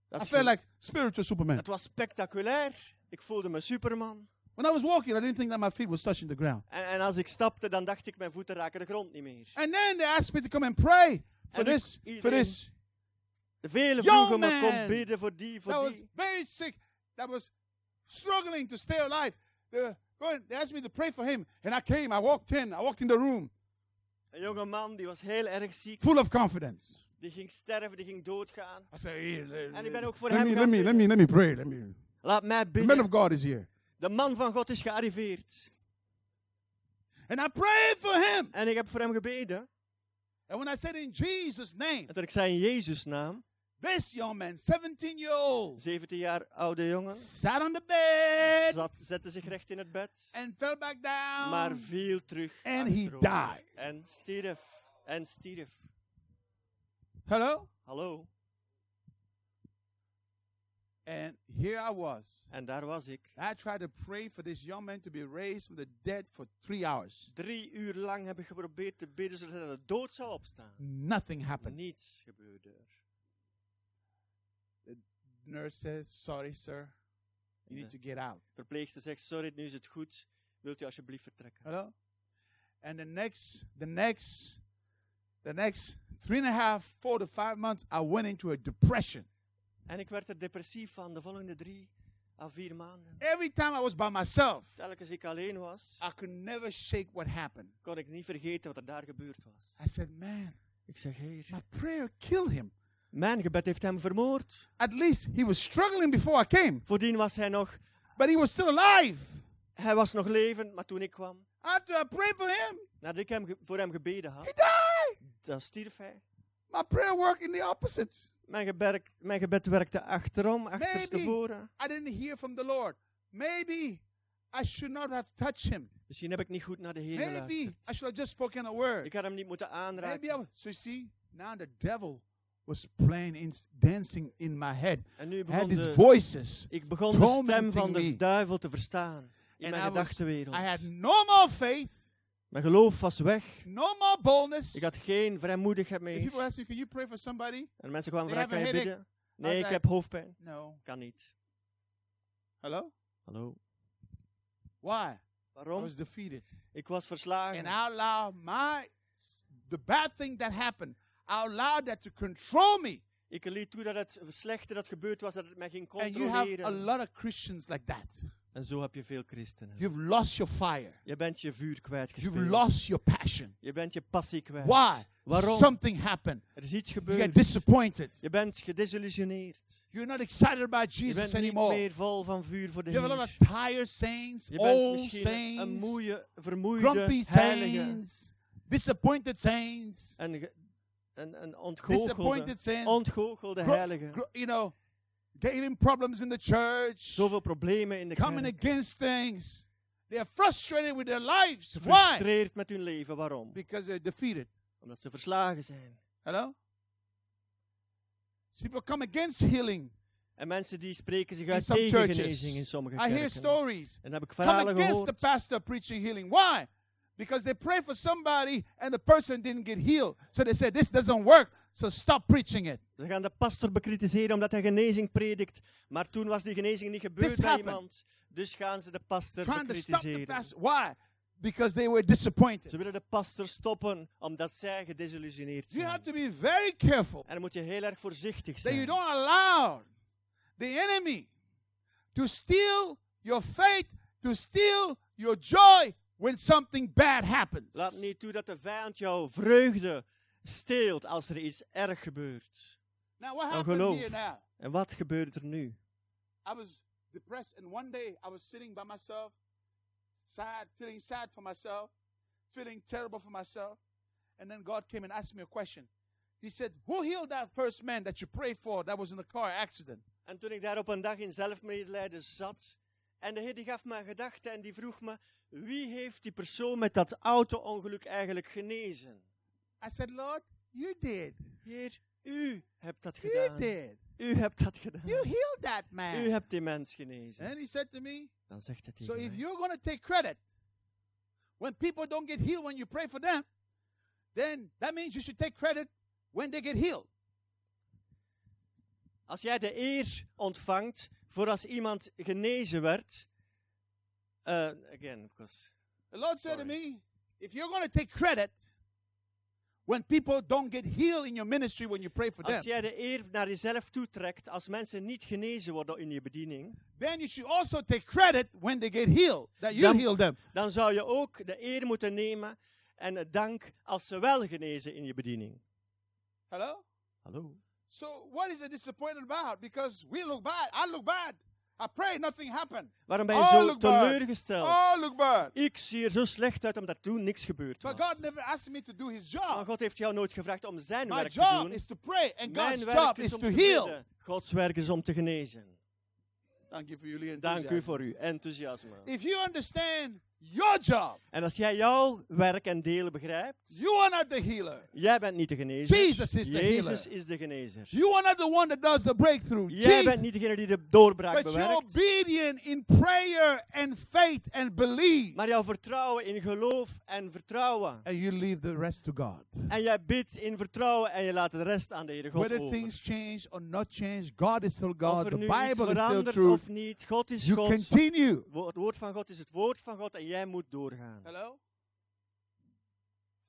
Dat I felt like spiritual Superman. Het was spectaculair. Ik voelde me Superman. When I was walking, I didn't think that my feet was touching the ground. En, en als ik stapte, dan dacht ik, mijn voeten raken de grond niet meer. And then they asked me to come and pray for En ik- this, for this. Young vroegen me, kom bidden voor die, voor That was die. very sick. That was struggling to stay alive. They were going. They asked me to pray for him, and I came. I walked in. I walked in the room, Een jonge man, die was heel erg ziek. full of confidence. Die ging sterven, die ging doodgaan. I said, "Hey, let, En ik ben ook voor let hem me, let me, let bidden. me, let me pray. Let me. Laat mij The man bidden. of God is here, De man van God is gearriveerd. and I prayed for him. En ik heb voor hem gebeden. And when I said in Jesus' name, En toen ik zei in Jezus' naam, this young man, 17 year old, 17 jaar oude jongen, sat on the bed zat, zette zich recht in het bed, and fell back down. maar viel terug And he died. En stierf. En stierf. Hello? Hallo. And here I was. En daar was ik. I tried to pray for this young man to be raised from the dead for three hours. Drie uur lang heb ik geprobeerd te bidden zodat hij de dood zou opstaan. Nothing happened. Niets gebeurde er. The nurse says, Sorry, sir. You need to get out. De verpleegster zegt, sorry, nu is het goed. Wilt u alsjeblieft vertrekken? Hello? And the next, the next, the next three and a half, four to five months, I went into a depression. En ik werd er depressief van de volgende drie à vier maanden. Every time I was by myself, Telkens ik alleen was, I could never shake what happened. kon ik niet vergeten wat er daar gebeurd was. I said, Man, Ik zeg, heer, my prayer killed him. mijn gebed heeft hem vermoord. At least he was struggling before I came, Voordien was hij nog, but he was still alive. hij was nog levend, maar toen ik kwam, After I prayed for him, nadat ik hem voor hem gebeden he had, died. Dan stierf hij. My prayer worked in the opposite. Mijn, geberk, mijn gebed werkte achterom, achterstevoren. I didn't hear from the Lord. Maybe I should not have touched him. Misschien heb ik niet goed naar de Heer Maybe geluisterd. I should have just spoken a word. Ik had hem niet moeten Maybe I aanraken. so you see, now the devil was playing in, dancing in my head. En nu I had begon these de, voices. ik begon de stem van de duivel te verstaan. In And mijn gedachtenwereld. I had no more faith, Mijn geloof was weg. no more boldness. Ik had geen vrijmoedigheid If people meer. ask you, can you pray for somebody? En mensen kwamen vragen, kan je bidden? Nee, ik like- heb hoofdpijn. No. Kan niet. Hello? Hallo? Why? I Waarom? was defeated. Ik was And verslagen. I allowed my, the bad thing that happened, I allowed that to control me. Ik liet toe dat het slechte dat gebeurd was, dat het mij ging And you have a controleren. lot of Christians like that. En zo heb je veel christenen. You've lost your fire. Je bent je vuur You've kwijtgespeeld. lost your passion. Je bent je passie kwijt. Why? Waarom? Something happened. Er is iets You get gebeurd. disappointed. Je bent gedesillusioneerd. You're not excited about Je Jesus bent niet anymore. meer vol van vuur voor de You have a lot Heer. of tired saints, Je bent old misschien een saints, moeie, vermoeide grumpy heilige. saints, disappointed saints, Een, ge- een, een ontgoochelde, disappointed saints, ontgoochelde gro- heilige. gro- you know, getting problems in the church, Zoveel problemen in de coming kerk. against things. They are frustrated with their lives. Why? Gefrustreerd met hun leven. Waarom? Because they're defeated. Omdat ze verslagen zijn. Hello? People come against healing. En mensen die spreken zich uit tegen churches. genezing in sommige I hear stories. En heb ik Come verhalen against the pastor preaching healing. Why? Because they pray for somebody and the person didn't get healed. So they said, This doesn't work, so stop preaching it. Ze gaan de pastor bekritiseren omdat hij genezing predikt. Maar toen was die genezing niet gebeurd This bij happened. iemand. Dus gaan ze de pastor Trying to stop the bekritiseren. Why? Because they were disappointed. Ze willen de pastor stoppen omdat zij gedesillusioneerd You zijn. have to be very careful En dan moet je heel erg voorzichtig that you zijn. don't allow the enemy to steal your faith, to steal your joy when something bad happens. Laat niet toe dat de vijand jouw vreugde steelt als er iets erg gebeurt. Now, what happened geloof. here now? En wat gebeurt er nu? I was depressed, and one day I was sitting by myself, sad, feeling sad for myself, feeling terrible for myself. And then God came and asked me a question. He said, Who healed that first man that you prayed for that was in a car accident? En toen ik daar op een dag in zelfmedelijden zat, en de Heer die gaf me een gedachte en die vroeg me, wie heeft die persoon met dat auto-ongeluk eigenlijk genezen? I said, Lord, you did. Heer, u hebt dat You gedaan. did. U hebt dat gedaan. You healed that U man. hebt die mens genezen. And he said to me, Dan zegt hij So tegen if mij, you're going to take credit when people don't get healed when you pray for them, then that means you should take credit when they get healed. als jij de eer ontvangt voor als iemand genezen werd, uh, again, because The Lord said to Sorry. me, if you're going to take credit when people don't get healed in your ministry when you pray for them, als jij de eer naar jezelf toetrekt, als mensen niet genezen worden in je bediening, then you should also take credit when they get healed, that you Dan- heal them. dan zou je ook de eer moeten nemen en het dank als ze wel genezen in je bediening. Hello? Hallo? So what is it disappointed about? Because we look bad. I look bad. I pray nothing happened. Waarom ben je Oh, zo look bad. teleurgesteld? Oh, look bad. Ik zie er zo slecht uit omdat toen niks gebeurd But was. God never asked me to do his Maar job. God heeft jou nooit gevraagd om zijn My werk te job doen. is to pray, and Mijn God's werk job is is om to te heal. bidden. Gods werk is om te genezen. Thank you for your Dank u voor uw enthousiasme. If you understand your job, En als jij jouw werk en delen begrijpt, you are not the healer. jij bent niet de genezer. Jesus is the Jezus healer. is de genezer. You are not the one that does the breakthrough. Jij bent Jesus. niet degene die de doorbraak But you're bewerkt. obedient in prayer and faith and believe. Maar jouw vertrouwen in geloof en vertrouwen. And you leave the rest to God. En jij bidt in vertrouwen en je laat de rest aan de Heere God Whether over. things change or not change, God is still God. The Bible is still true. of niet, God is You God. continue. Het woord van God is het woord van God en jij moet doorgaan. Hello?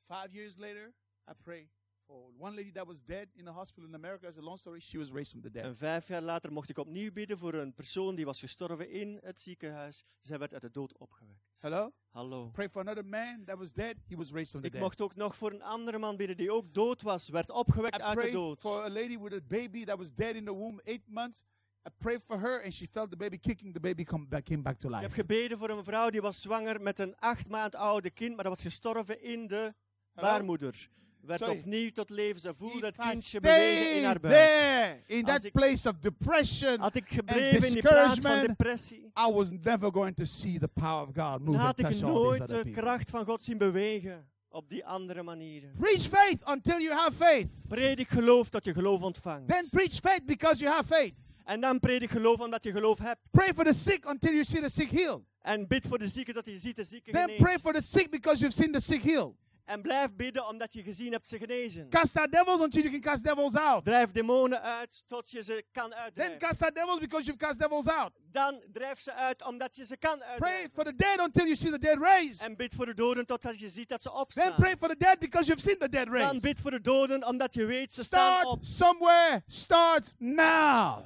Five years later, I pray for one lady that was dead in the hospital in America. It's a long story. She was raised from the dead. En vijf jaar later mocht ik opnieuw bidden voor een persoon die was gestorven in het ziekenhuis. Zij werd uit de dood opgewekt. Hello? Hallo. Pray for another man that was dead. He was raised from the Ik dead. mocht ook nog voor een andere man bidden die ook dood was, werd opgewekt I uit de dood. for a lady with a baby that was dead in the womb, eight months. I prayed for her, and she felt the baby kicking. The baby come back, came back to Ik heb life. gebeden voor een vrouw die was zwanger met een acht maand oude kind, maar dat was gestorven in de baarmoeder. Werd Sorry. opnieuw tot leven. Ze voelde I kindje bewegen in haar buik. there in Als that place of depression, Had ik gebleven in die plaats van depressie, I was never going to see the power of God move had ik nooit de kracht van God zien bewegen op die andere manieren. Preach faith until you have faith. Predik geloof tot je geloof ontvangt. Then preach faith because you have faith. En dan predik geloof omdat je geloof hebt. Pray for the sick until you see the sick healed. En bid voor de zieken tot je ziet de zieken Then pray for the sick because you've seen the sick healed. En blijf bidden omdat je gezien hebt ze genezen. Cast out devils until you can cast devils out. Drijf demonen uit tot je ze kan Then uitdrijven. cast out devils because you've cast devils out. Dan drijf ze uit omdat je ze kan Pray uitdrijven. for the dead until you see the dead raised. En bid voor de doden totdat je ziet dat ze Then opstaan. pray for the dead because you've seen the dead Dan raised. bid voor de doden omdat je weet ze staan op. Start somewhere. Start now.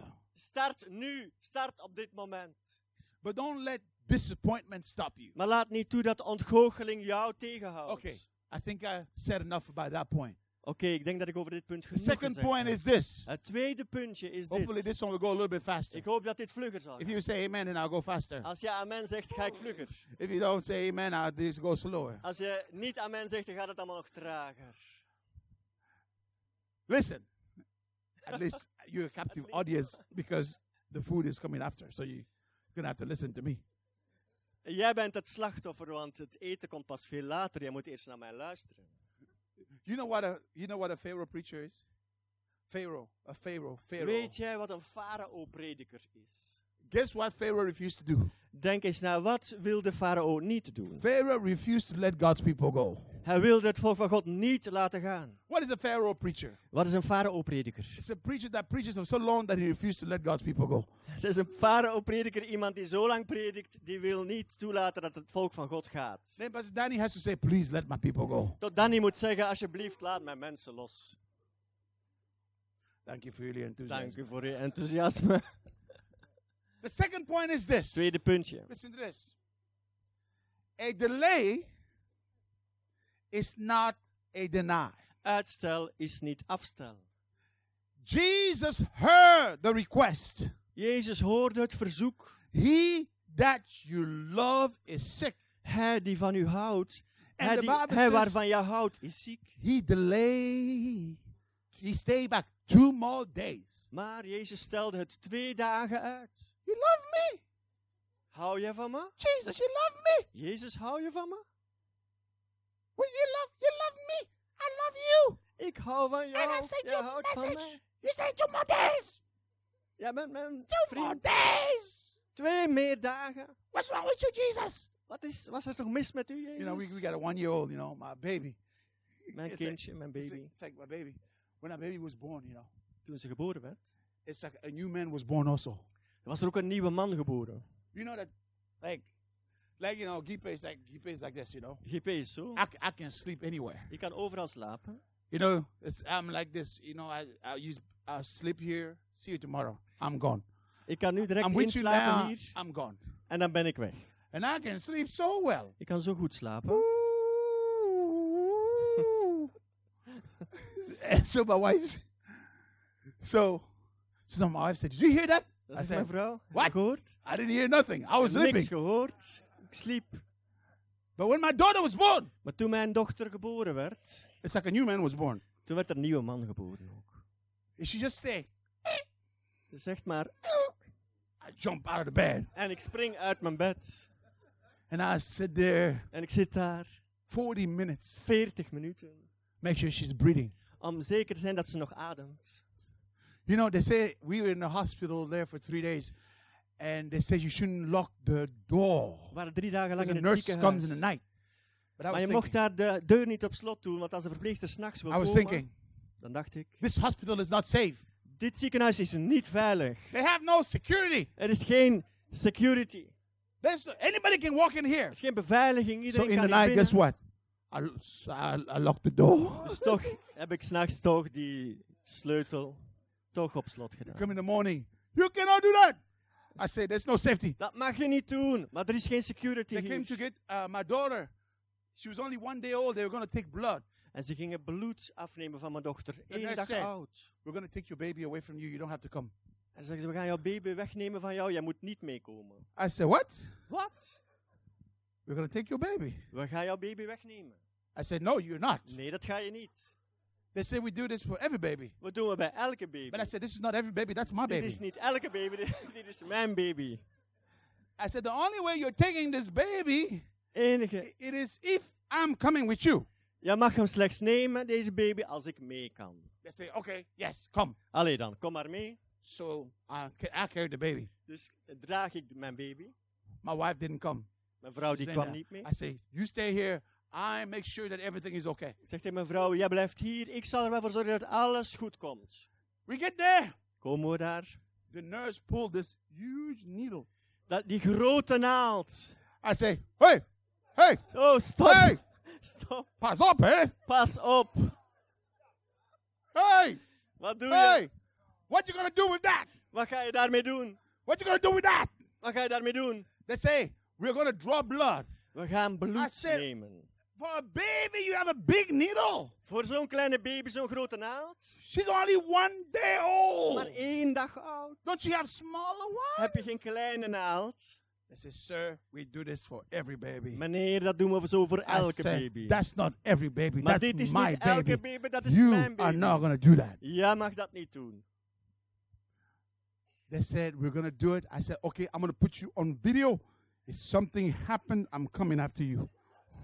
Start nu. Start op dit moment. But don't let disappointment stop you. Maar laat niet toe dat ontgoocheling jou tegenhoudt. Okay. I think I said enough about that point. Oké, ik denk dat ik over dit punt The genoeg second gezegd point heb. is this. Het tweede puntje is Hopefully, dit. this one will go a little bit faster. Ik hoop dat dit vlugger zal If you say amen, then I'll go faster. Als je amen zegt, ga ik vlugger. If you don't say amen, I'll just go slower. Als je niet amen zegt, dan gaat het allemaal nog trager. Listen, at least you're a captive audience because the food is coming after. So you're going to have to listen to me. Jij bent het slachtoffer, want het eten komt pas veel later. Jij moet eerst naar mij luisteren. You know what a you know what a Pharaoh preacher is? Pharaoh, a Pharaoh, Pharaoh. Weet jij wat een farao-prediker is? Guess what Pharaoh refused to do? Denk eens na, wat wil de farao niet doen? Pharaoh refused to let God's people go. Hij wilde het volk van God niet laten gaan. What is a Pharaoh preacher? Wat is een farao-prediker? It's a preacher that preaches for so long that he refused to let God's people go. Het is een farao-prediker, iemand die zo lang predikt, die wil niet toelaten dat het volk van God gaat. Then Pastor Danny has to say, please let my people go. Tot Danny moet zeggen, alsjeblieft, laat mijn mensen los. Thank you for your enthusiasm. Dank u voor uw enthousiasme. The second point is this. Tweede puntje. Listen to this. A delay is not a deny. Uitstel is niet afstel. Jesus heard the request. Jezus hoorde het verzoek. He that you love is sick. Hij die van u houdt, hij, die, hij waarvan je houdt, is ziek. He delayed. He stayed back two more days. Maar Jezus stelde het twee dagen uit. You love me. Hou je van me? Jesus, you love me. Jezus, hou je van me? Well, you love you love me. I love you. Ik hou van jou. And I sent Jij you a houdt van message. You say two more days. Jij bent mijn Two more vriend. days. Twee meer dagen. What's wrong with you, Jesus? Wat is, was er toch mis met u, Jezus? You know, we, we got a one year old, you know, my baby. Mijn It's like- kindje, mijn It's like, baby. it's like my baby. When our baby was born, you know, Toen ze geboren werd, it's like a new man was born also. Was er ook een nieuwe man geboren. You know that, like, like you know, Gipe is like Gipe is like this, you know. GP is zo. I, I can sleep anywhere. Je kan overal slapen. You know, it's, I'm like this. You know, I I use I sleep here. See you tomorrow. I'm gone. Ik kan nu direct I'm with you inslapen now. hier I'm gone. en dan ben ik weg. And I can sleep so well. Ik kan zo goed slapen. and so my wife, so so my wife said, "Did you hear that?" Dat I is said, mijn vrouw. "What?" gehoord? I didn't hear nothing. I was Ik heb niks sleeping. gehoord. Ik sliep. But when my daughter was born, Maar toen mijn dochter geboren werd, it's like a new man was born. toen werd er een nieuwe man geboren ook. And she just say, Ze zegt maar, I jump out of the bed. en ik spring uit mijn bed. And I sit there En ik zit daar 40 minutes. 40 minuten. Make sure she's breathing. Om zeker te zijn dat ze nog ademt. You know, they say we were in the hospital there for three days. And they said you shouldn't lock the door. We waren drie dagen lang in the het nurse ziekenhuis. comes in the night. But I Maar je mocht thinking, daar de deur niet op slot doen, want als de verpleegster s'nachts wil I was komen, thinking, dan dacht ik, this hospital is not safe. dit ziekenhuis is niet veilig. They have no security. Er is geen security. There's no, anybody can walk in here. Er is geen beveiliging. So Iedereen in the kan hier night, guess what? I, I, I locked the door. Dus toch heb ik s'nachts toch die sleutel toch op slot Come gedaan. in the morning. You cannot do that. I say there's no safety. Dat mag je niet doen, maar er is geen security They came to get uh, my daughter. She was only one day old. They were going to take blood. En ze gingen bloed afnemen van mijn dochter. Eén dag said- oud. We're going to take your baby away from you. You don't have to come. En ze zeggen we gaan jouw baby wegnemen van jou, jij moet niet meekomen. I said, what? Wat? We're going to take your baby. We gaan jouw baby wegnemen. I said, no, you're not. Nee, dat ga je niet. They say we do this for every baby. We doen we bij elke baby? But I said, this is not every baby. That's my dit baby. is niet elke baby, dit, dit is mijn baby. I said, the only way you're taking this baby, Enige. it is if I'm coming with you. Jij mag hem slechts nemen, deze baby, als ik mee kan. They say, okay, yes, come. Allee dan, kom maar mee. So I, I carried the baby. Dus draag ik mijn baby. My wife didn't come. Mijn vrouw die kwam niet mee. I say, you stay here. I make sure that everything is okay. Ik zeg tegen mijn vrouw, jij blijft hier. Ik zal er wel voor zorgen dat alles goed komt. We get there. Komen we daar? The nurse pulled this huge needle. Dat, die grote naald. I say, hey, hey, Oh, stop. hey, Stop. pass up, hey, Pas op. hey, Wat doe je? hey. What you gonna do with that? Wat ga je daarmee doen? What you gonna do with that? Wat ga je daarmee doen? They say, we're gonna draw blood. We gaan I bloed said- nemen. For a baby, you have a big needle. Voor zo'n kleine baby, zo'n grote naald. She's only one day old. Maar één dag oud. Don't you have smaller ones? Heb je geen kleine naald? They say, sir, we do this for every baby. Meneer, dat doen we zo voor elke said, baby. That's not every baby. Maar That's dit is my niet elke baby. dat is You mijn are not gonna do that. Jij mag dat niet doen. They said, we're going to do it. I said, okay, I'm going to put you on video. If something happened, I'm coming after you.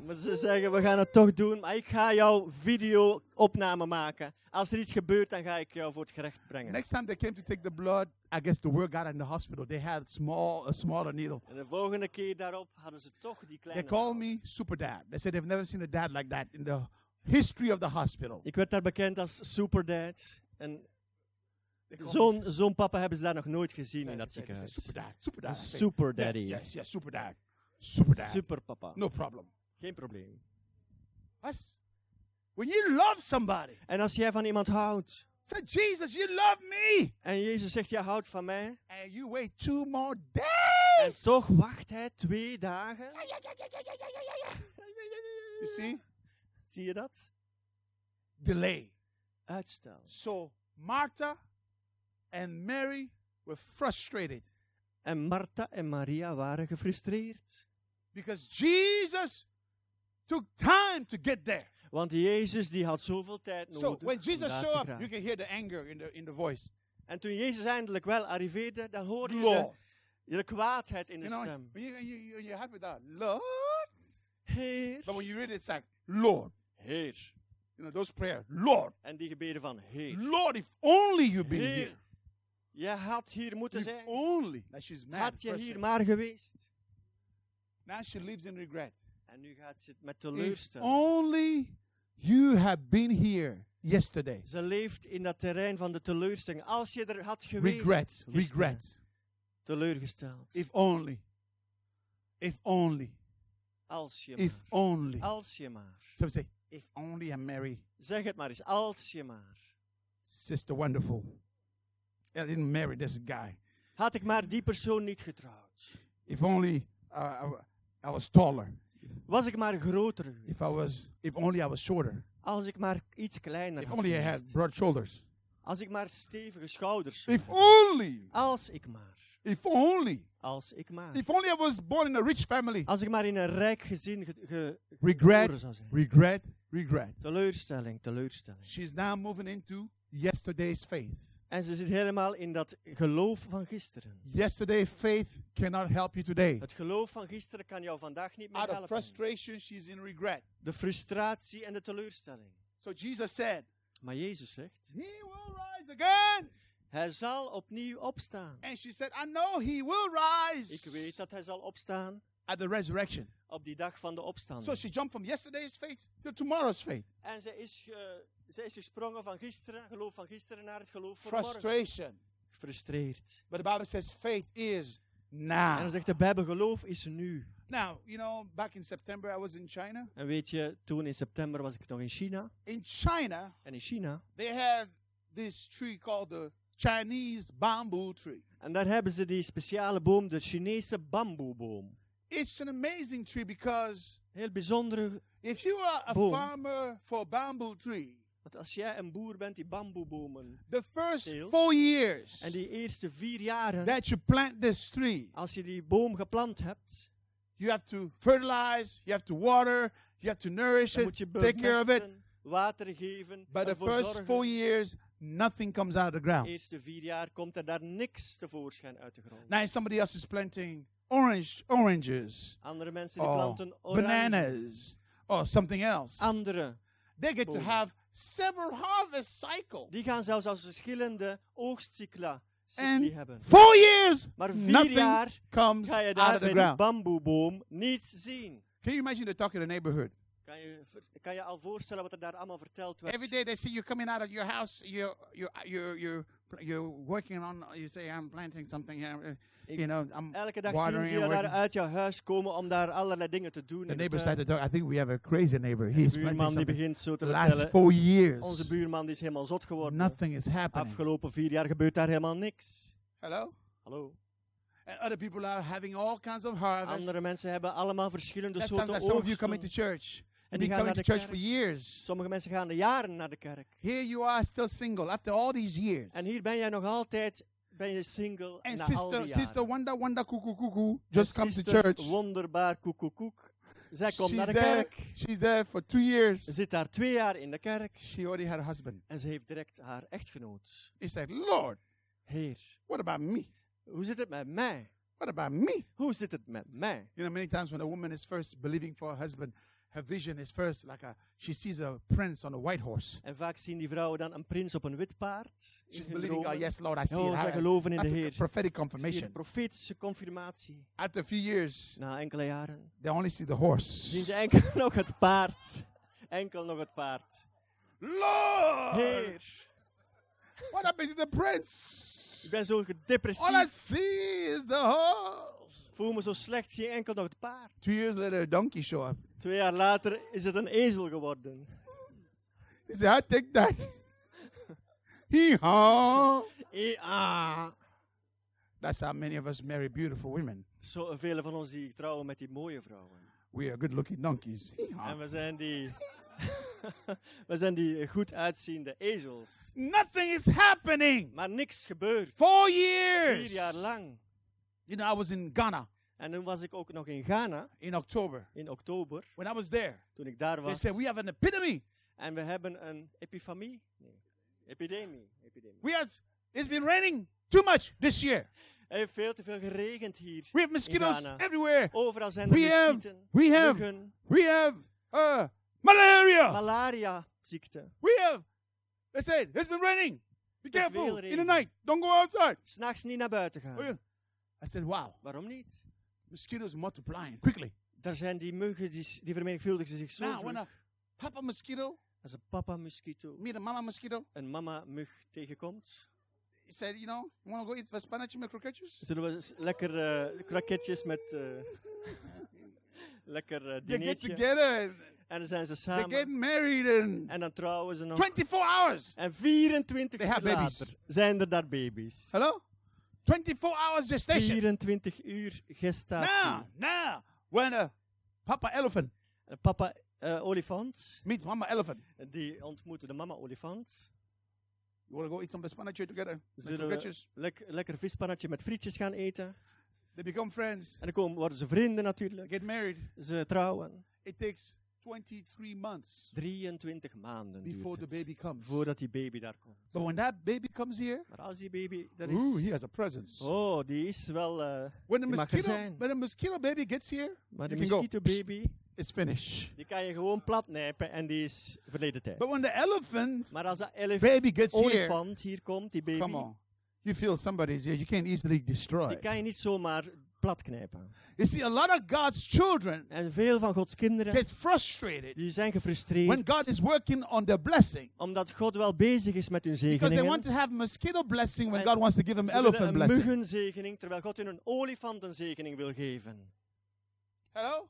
Maar ze zeggen, we gaan het toch doen, maar ik ga jouw video-opname maken. Als er iets gebeurt, dan ga ik jou voor het gerecht brengen. Next time they came to take the blood, I guess the word got in the hospital. They had small, a smaller needle. En de volgende keer daarop hadden ze toch die They kleine called naald. me super dad. They said they've never seen a dad like that in the history of the hospital. Ik werd daar bekend als Superdad. En They called zo'n zo'n papa hebben ze daar nog nooit gezien They in dat they ziekenhuis. Super dad, super dad. Super yes, daddy. Yes, yes, super dad. Super dad. Superpapa. No problem. Geen probleem. That's, when you love somebody, En als jij van iemand houdt, say, Jesus, you love me. en Jezus zegt, jij houdt van mij, And you wait two more en days. toch wacht hij twee dagen. You see? Zie je dat? Delay. Uitstel. So Martha and Mary were frustrated En Martha en Maria waren gefrustreerd. because Jesus took time to get there. Want Jezus die had zoveel tijd So nodig. when om Jesus showed up, you can hear the anger in the in the voice. En toen Jezus eindelijk wel arriveerde, dan hoorde je de, de kwaadheid in de You know, stem. when you, you, you, you're happy with that, Lord. Heer. But when you read it, it's like, Lord. Heer. You know, those prayers, Lord. En die gebeden van Heer. Lord, if only you'd been Heer. here. Je had hier moeten If zijn. only. That she's mad. Had je hier maar geweest. Now she lives in regret. En nu gaat ze het met If teleurstelling. only you had been here yesterday. Ze leeft in dat terrein van de teleurstelling. Als je er had geweest. Regrets, gisteren, regrets. Teleurgesteld. If only. If only. als je If maar. only. Als je maar. So say, if only I marry Zeg het maar eens. Als je maar. Sister Wonderful. I didn't marry this guy. Had ik maar die persoon niet getrouwd. If only uh, I was taller. Was ik maar groter. If I was, if only I was shorter. Als ik maar iets kleiner If had only I had geweest. broad shoulders. Als ik maar stevige schouders If only, Als ik maar. if only, Als ik maar. if only I was born in a rich family. Als ik maar in een rijk gezin ge, ge- Regret, geboren zou zijn. regret, regret. Teleurstelling, teleurstelling. She's now moving into yesterday's faith. En ze zit helemaal in dat geloof van gisteren. Yesterday's faith cannot help you today. Het geloof van gisteren kan jou vandaag niet meer Out of helpen. frustration, she's in regret. De frustratie en de teleurstelling. So Jesus said, Maar Jezus zegt, He will rise again. hij zal opnieuw opstaan. And she said, I know He will rise Ik weet dat hij zal opstaan at the resurrection. op die dag van de So opstanding. she jumped from yesterday's faith to tomorrow's faith. En zij is, ge- zij is gesprongen van gisteren, geloof van gisteren, naar het geloof van morgen. Frustration. Gefrustreerd. But the Bible says faith is En now. dan zegt de Bijbel, geloof is nu. Now, you know, back in September, I was in China. En weet je, toen in september was ik nog in China. In China, En in China, they have this tree called the Chinese bamboo tree. en daar hebben ze die speciale boom, de Chinese bamboeboom. It's an amazing tree because Heel bijzondere, if you are a Boom. farmer for a bamboo tree, want als jij een boer bent die bamboebomen, the first Teelt. four years en die eerste vier jaren, that you plant this tree, als je die boom geplant hebt, you have to fertilize, you have to water, you have to nourish it, take care of it. water geven, But the first zorgen. four years, nothing comes out of the De ground. eerste vier jaar komt er daar niks tevoorschijn uit de grond. Now somebody else is planting orange, oranges, Andere mensen die or planten oranje. bananas, or something else. Andere, They get to have several harvest cycles. die gaan zelfs als verschillende oogstcycla cycli And hebben. four years, Maar vier nothing jaar comes ga je out daar of bij ground. bamboeboom niets zien. Can you imagine the talk in the neighborhood? Kan je, kan je al voorstellen wat er daar allemaal verteld werd? Every day they see you coming out of your house. You're you're you're you're, you're working on. You say I'm planting something here. uh, Ik- You know I'm Elke dag zien watering ze and je daar working. uit jouw huis komen om daar allerlei dingen te doen. The in de neighbor tuin. to talk. I think we have a crazy neighbor. He's de planting buurman die something. begint zo te The last vertellen. four years, Onze buurman die is helemaal zot geworden. nothing is happening. Afgelopen vier jaar gebeurt daar helemaal niks. Hello. Hallo. And other people are having all kinds of harvests. Andere mensen hebben allemaal verschillende That sounds soorten like some of you coming oogsten. to church. En You've die gaan naar de church for years. Sommige mensen gaan jaren naar de kerk. Here you are still single after all these years. En hier ben jij nog altijd ben je single And na al sister, die sister jaren. Wanda Wanda Cuckoo Cuckoo just comes to sister church. Wonderbaar koekoekoek. Zij komt She's naar de there. kerk. She's there for two years. Ze zit daar twee jaar in de kerk. She already had a husband. En ze heeft direct haar echtgenoot. He said, Lord, Heer, what about me? hoe zit het met mij? What about me? Hoe zit het met mij? You know, many times when a woman is first believing for a husband, her vision is first like a she sees a prince on a white horse. En vaak zien die vrouwen dan een prins op een wit paard. She's believing, oh yes, Lord, I see Oh, it. zij I- geloven in de That's a Heer. prophetic de confirmation. profetische confirmatie. After a few years, Na enkele jaren they only see the horse. zien ze enkel nog het paard. Enkel nog het paard. Lord, Heer, what happened to the prince? ik ben zo All I see is the horse. Voel me zo slecht, zie enkel nog het paard. Two years later, a donkey show up. Twee jaar later is het een ezel geworden. He said, I take that. Hee haw. E ah. That's how many of us marry beautiful women. Zo vele van ons die trouwen met die mooie vrouwen. We are good looking donkeys. En we zijn die... we zijn die goed uitziende ezels. Nothing is happening. Maar niks gebeurt. Four Vier years. jaar lang. You know, I was in Ghana En toen was ik ook nog in Ghana in October. in oktober. When I was there, Toen ik daar they was. said, We have an epidemic. En we hebben een epifamie. Nee. Epidemie. Epidemie. We have, it's been raining too much this year. Er heeft veel te veel geregend hier. We have mosquitoes everywhere. Overal zijn er We have, we have, muggen, we have uh, malaria. malaria ziekte. we have, they said, it's been raining. Be careful in the night. Don't go outside. S'nachts niet naar buiten gaan. I said, wow, Waarom niet? mosquitoes multiplying quickly. Daar zijn die muggen die, die vermenigvuldigen zich zo Now, when a papa mosquito Als een papa mosquito meet a mama mosquito, een mama mug tegenkomt, he said, you know, you want to go eat spinach with croquettes? zullen we lekker eh kroketjes met eh, lekker eh, They get dinertje. together and En dan zijn ze they get samen. married and En dan trouwen ze nog. 24 hours. En 24 They uur have babies. later zijn er daar baby's. Hello? 24 hours gestation. 24 uur gestatie. Now, now, when a papa elephant En papa eh, olifant, meets mama elephant, die ontmoette de mama olifant. You want to go eat some spinach together? Zullen we lek- lekker vispannetje met frietjes gaan eten. They become friends. En dan komen, worden ze vrienden natuurlijk. Get married. Ze trouwen. It takes 23 months 23 maanden before the baby comes. voordat die baby daar komt. But when that baby comes here, Maar als die baby ooh, is, he has a presence. oh, die is wel... eh, When the mosquito, when the mosquito baby gets here, maar de You can go. mosquito baby, it's finished. die kan je gewoon platnijpen en die is verleden tijd. But when the elephant Maar als dat elef, baby gets here, olifant hier komt, die baby, come on, you feel somebody's here. You can't easily destroy. die kan je niet zomaar platknijpen. You see, a lot of God's children En veel van Gods kinderen, get frustrated die zijn when gefrustreerd. God is working on their blessing Omdat God wel bezig is met hun because they zegeningen. want to have mosquito blessing when En God wants to give them Ze willen elephant een blessing. muggenzegening, terwijl God hun een olifantenzegening wil geven. Hello?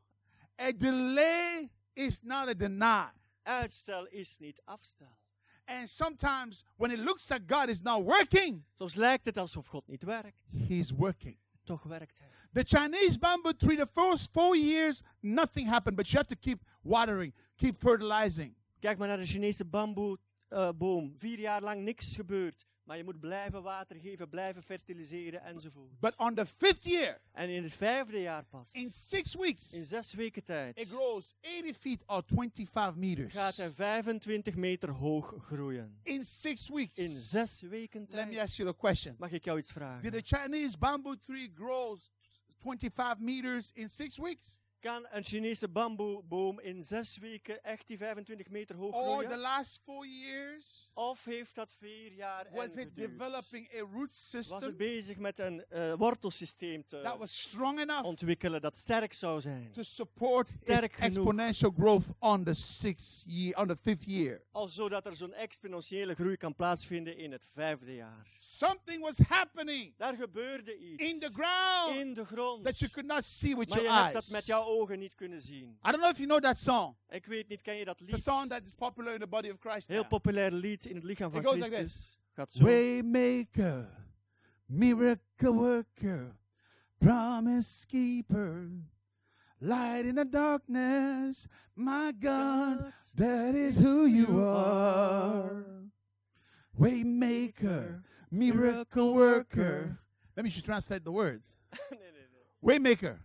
A delay is not a deny. Uitstel is niet afstel. And sometimes when it looks like God is not working, Soms lijkt het alsof God niet werkt. He's working. Toch werkt hij. The Chinese bamboo tree, the first four years, nothing happened, but you have to keep watering, keep fertilizing. Kijk maar naar de Chinese bamboeboom. Vier jaar lang niks gebeurd. Maar je moet blijven water geven, blijven fertiliseren enzovoort. But on the fifth year, En in het vijfde jaar pas, in six weeks, in zes weken tijd, it grows 80 feet or 25 meters. gaat hij 25 meter hoog groeien. In six weeks. In zes weken Let me tijd. ask you a question. Mag ik jou iets Did vragen? the Chinese bamboo tree grow 25 meters in six weeks? Kan een Chinese bamboeboom in zes weken echt die 25 meter hoog Or the groeien? last four years? Of heeft dat vier jaar Was it developing a root Was het system bezig met een eh, wortelsysteem te that was strong enough ontwikkelen dat sterk zou zijn? to support Sterk exponential growth on the sixth year, on the fifth year? Al zodat er zo'n exponentiële groei kan plaatsvinden in het vijfde jaar. Something was happening Daar gebeurde iets. in the ground in de grond. that you could not see with maar je your hebt dat eyes. met jouw ogen niet kunnen zien. I don't know if you know that song. Ik weet niet, ken je dat It's a song that is popular in the body of Christ. Heel now. populair lied in het lichaam van It goes like Christus. Gaat zo. Waymaker, miracle worker, promise keeper, light in the darkness, my God, that is who you are. Waymaker, miracle worker. Let me just translate the words. Waymaker,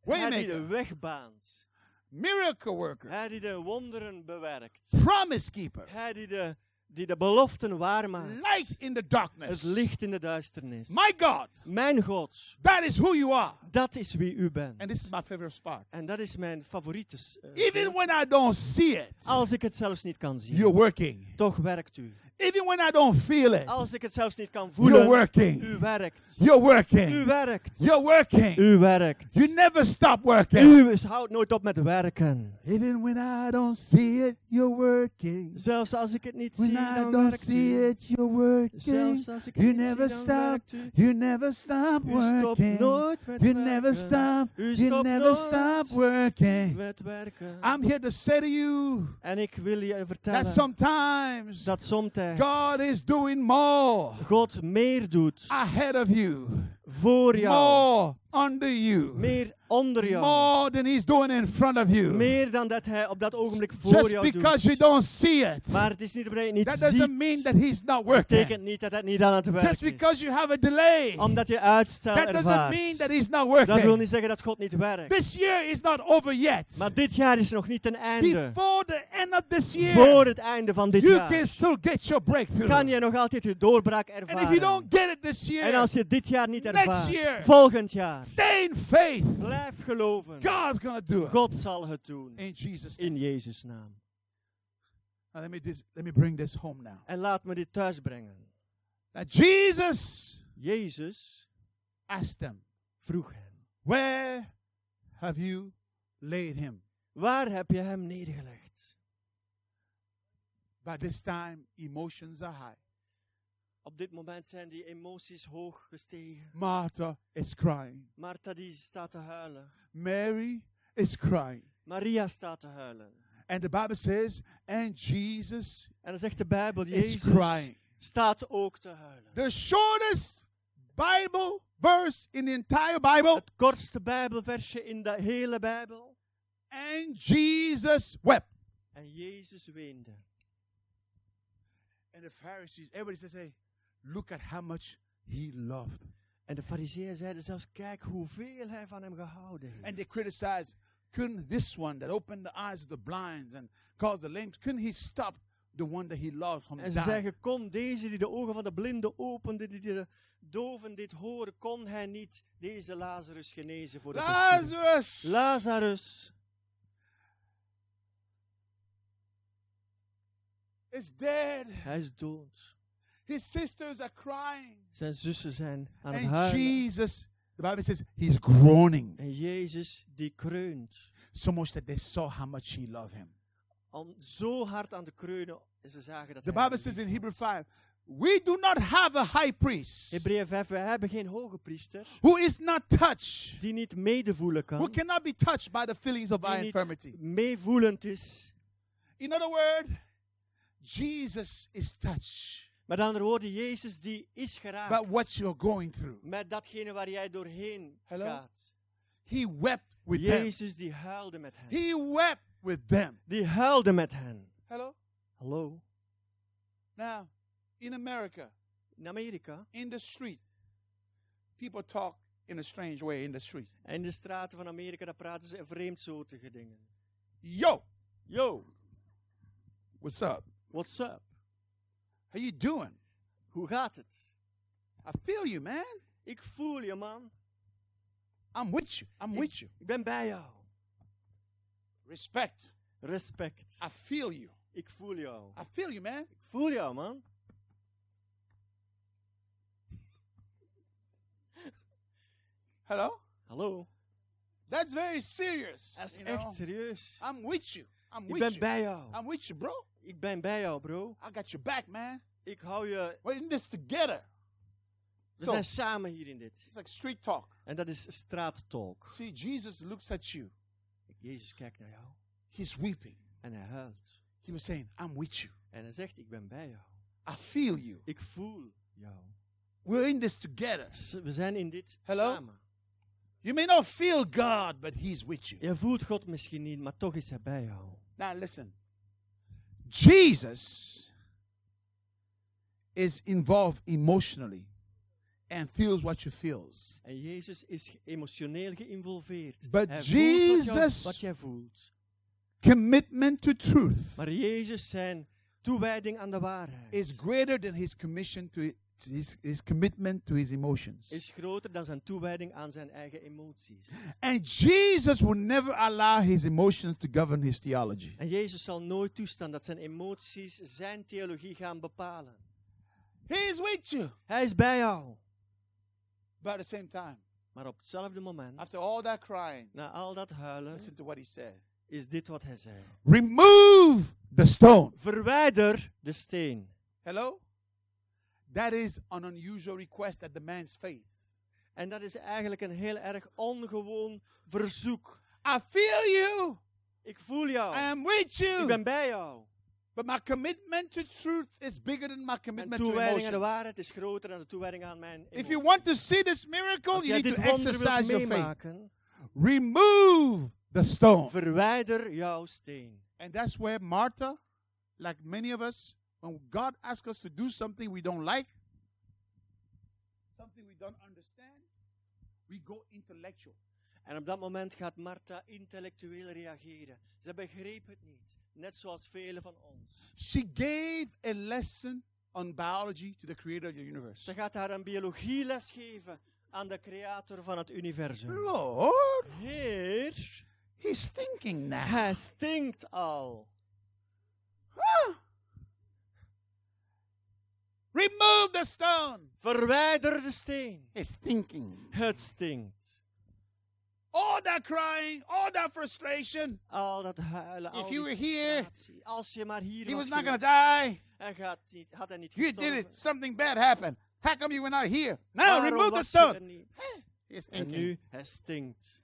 Waymaker. Hij die de weg baant. miracle worker, Hij die de wonderen bewerkt. promise keeper, Hij die de, die de beloften waarmaakt. light in the darkness. Het licht in de duisternis. My God, Mijn God, that is who you are. dat is wie u bent. And this is my favorite spot. En dat is mijn favoriete. eh, Even when I don't see it, Als ik het zelfs niet kan zien, you're working. toch werkt u. Even when I don't feel it, Als ik het zelfs niet kan you're voelen, working. u werkt. You're U working. werkt. You're working. U werkt. You never stop working. U houdt nooit op met werken. Even when I don't see it, you're working. Zelfs als ik het niet When zie, I don't see it, you're working. Zelfs als ik het You never stop. You never stop working. You never stop. You never stop working. I'm here to say to you en ik wil je that sometimes dat God is doing more God meer doet ahead of you, voor jou, more under you, meer onder jou, more than He's doing in front of you. meer dan dat hij op dat ogenblik voor Just jou because you doet. don't see it, Maar het is niet omdat je het niet that ziet, doesn't mean that He's not working. betekent niet dat het niet aan het werk Just because is. you have a delay, Omdat je uitstel that doesn't ervaart. mean that He's not Dat wil working. niet zeggen dat God niet werkt. This year is not over yet. Maar dit jaar is nog niet ten einde. Before the end of this Voor year, het einde van dit you jaar can still get your breakthrough. kan je nog altijd je doorbraak And if you don't ervaren. get it this En year, als je dit jaar niet Next year. volgend jaar, stay in faith. blijf geloven. God's gonna do it. God zal het doen. In Jesus' name. In Jezus' naam. Now let me dis- let me bring this home now. En laat me dit thuis brengen. Now Jesus Jezus asked them, vroeg hem, "Where have you laid him?" waar heb je hem neergelegd? By this time, emotions are high. Op dit moment zijn die emoties hoog gestegen. Martha is crying. Martha die staat te huilen. Mary is crying. Maria staat te huilen. And the Bible says, and Jesus En dan zegt de Bijbel, Jezus crying. staat ook te huilen. The shortest Bible verse in the entire Bible. Het kortste Bijbelversje in de hele Bijbel. And Jesus wept. En Jezus weende. And the Pharisees, everybody says, hey, look at how much he loved. En de fariseeën zeiden zelfs, kijk hoeveel hij van hem gehouden heeft. And they criticize, couldn't this one that opened the eyes of the blinds and caused the lame, couldn't he stop the one that he loves from En ze zeggen, kom, deze die de ogen van de blinden opende, die de doven dit horen, kon hij niet deze Lazarus genezen voor de? Lazarus! Lazarus is dead. Hij is dood. His sisters are crying. Zijn zussen zijn aan het And huilen. Jesus, the Bible says, he's groaning. En Jezus die kreunt. So much that they saw how much he loved him. Om zo hard aan te kreunen, en ze zagen dat The hij Bible says in Hebrew 5, we do not have a high priest Hebreeën 5, wij hebben geen hoge priester who is not touched, die niet medevoelen who kan, cannot be touched by the feelings of die our niet infirmity. meevoelend is. In other words, Jesus is touched Met andere woorden, Jezus die is geraakt what you're going through. met datgene waar jij doorheen Hello? gaat. He wept with them. Jezus die huilde met hen. He wept with them. Die huilde met hen. Hello? Hallo? Now, in America, In Amerika, in the street, people talk in a strange way in the street. en in de straten van Amerika, daar praten ze vreemdsoortige dingen. Yo, Yo, what's up? what's up? How you doing? Hoe gaat het? I feel you, man. Ik voel je, man. I'm with you. I'm with you. Ik ben bij jou. Respect. Respect. I feel you. Ik voel jou. I feel you, man. Ik voel jou, man. Hello? Hallo? That's very serious. Dat is you know? echt serieus. I'm with you. I'm Ik with ben you. bij jou. I'm with you, bro. Ik ben bij jou, bro. I got your back, man. Ik hou je. We're in this together. We So, zijn samen hier in dit. it's like street talk. En dat is straattalk. See, Jesus looks at you. Jezus kijkt naar jou He's weeping. en hij huilt. He was saying, I'm with you. En hij zegt, ik ben bij jou. I feel you. Ik voel jou. We're in this together. S- We zijn in dit Hello? samen. You may not feel God, but He's with you. Je voelt God misschien niet, maar toch is hij bij jou. Now, listen. Jesus is involved emotionally and feels what you feels. En Jezus is emotioneel geïnvolveerd. But hij voelt wat, jou- Jesus- wat jij voelt. Commitment to truth Maar Jezus zijn toewijding aan de waarheid is greater than his commission to his, his commitment to his emotions. is groter dan zijn toewijding aan zijn eigen emoties. And Jesus will never allow his emotions to govern his theology. En Jezus zal nooit toestaan dat zijn emoties zijn theologie gaan bepalen. He is with you. Hij is bij jou. But at the same time, Maar op hetzelfde moment, after all that crying, na al dat huilen, listen to what he said. is dit wat hij zei. Remove the stone. Verwijder de steen. Hello? That is an unusual request at the man's faith. En dat is eigenlijk een heel erg ongewoon verzoek. I feel you. Ik voel jou. I am with Ik you. ben bij jou. But my commitment to truth is bigger than my commitment to toewijding aan de emotion. waarheid is groter dan de toewijding aan mijn If you want to see this miracle, Als you need to exercise your faith. Remove the stone. verwijder jouw steen. And that's where Martha, like many of us, when God asks us to do something we don't like, something we don't understand, we go intellectual. En op dat moment gaat Martha intellectueel reageren. Ze begreep het niet. Net zoals velen van ons. She gave a lesson on biology to the creator of the universe. Ze gaat haar een biologieles geven aan de creator van het universum. Lord, Heer, he's thinking now. hij stinkt al. Huh? Remove the stone. Verwijder de steen. It's thinking. Het stinkt. All that crying, all that frustration. Al dat huilen, al If you die were here. Als je maar hier He was was not going to die. en gaat niet, had hij niet You did gestorven. it. Something bad happened. How come you were not here? Now remove the stone. niet? He's En thinking. nu, hij stinkt.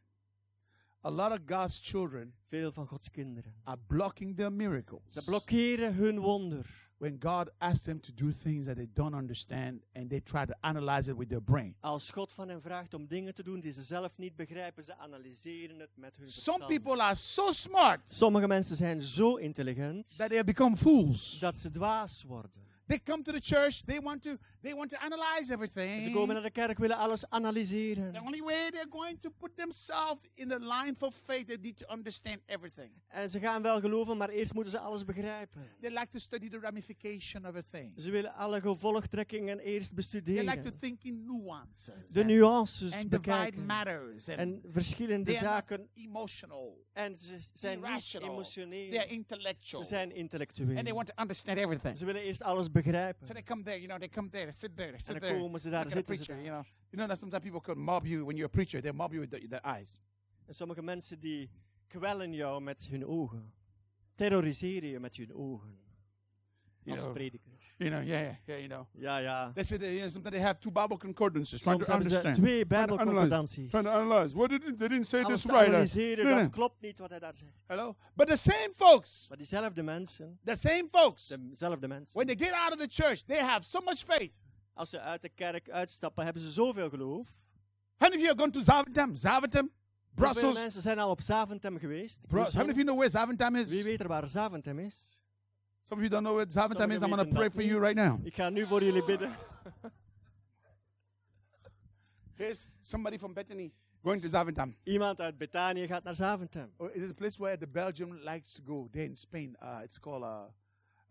A lot of God's children Veel van Gods kinderen. are blocking their miracles. Ze blokkeren hun wonder. When God asks them to do things that they don't understand and they try to analyze it with their brain. Als God van hen vraagt om dingen te doen die ze zelf niet begrijpen, ze analyseren het met hun Some verstand. people are so smart Sommige mensen zijn zo intelligent that they become fools. dat ze dwaas worden. They come to the church. They want to. They want to analyze Ze everything. komen naar de kerk, willen alles The analyseren. only way they're going to put themselves in the line for faith, they need to understand everything. En ze gaan wel geloven, maar eerst moeten ze alles begrijpen. They like to study the ramification of a thing. Ze willen alle gevolgtrekkingen eerst They like to bestuderen. think in nuances. De and- nuances and divide bekijken. matters. And En verschillende zaken. emotional. En ze zijn niet irrational. Are emotioneel. intellectual. Ze zijn intellectueel. And they want to understand everything. Ze willen eerst alles begrijpen. So they come there, you know, they come there, they sit there, they En sit dan there. komen ze daar, zitten preacher, you know. You know that sometimes people could mob you when you're a preacher. They mob you with the, their eyes. En sommige mensen die kwellen jou met hun ogen. Terroriseren je met hun ogen. You Als know, prediker. You know, yeah, yeah, yeah, you know. Ja, ja. They you know, sometimes they have two Bible concordances trying Soms to understand. twee bijbelconcordanties. Trying to analyze. What did they didn't say Alles this right. uh, analyseren, nee, dat nee. klopt niet wat hij daar zegt. Hello? But the same folks, Maar diezelfde mensen, the same folks, dezelfde mensen, when they get out of the church, they have so much faith. als ze uit de kerk uitstappen, hebben ze zoveel geloof. How many of you have gone to Zaventem? Zaventem? Hoeveel Brussels? mensen zijn al op Zaventem geweest? Bru- how many of you know where Zaventem is? Wie weet er waar Zaventem is? Some of you don't know where Zaventem Sommigen is. I'm going to pray for you right now. Ik ga nu voor jullie bidden. Here's somebody from Bethany going to Zaventem. Iemand uit Betanië gaat naar Zaventem. Oh, it is a place where the Belgium likes to go. There in Spain. Uh, it's called, uh,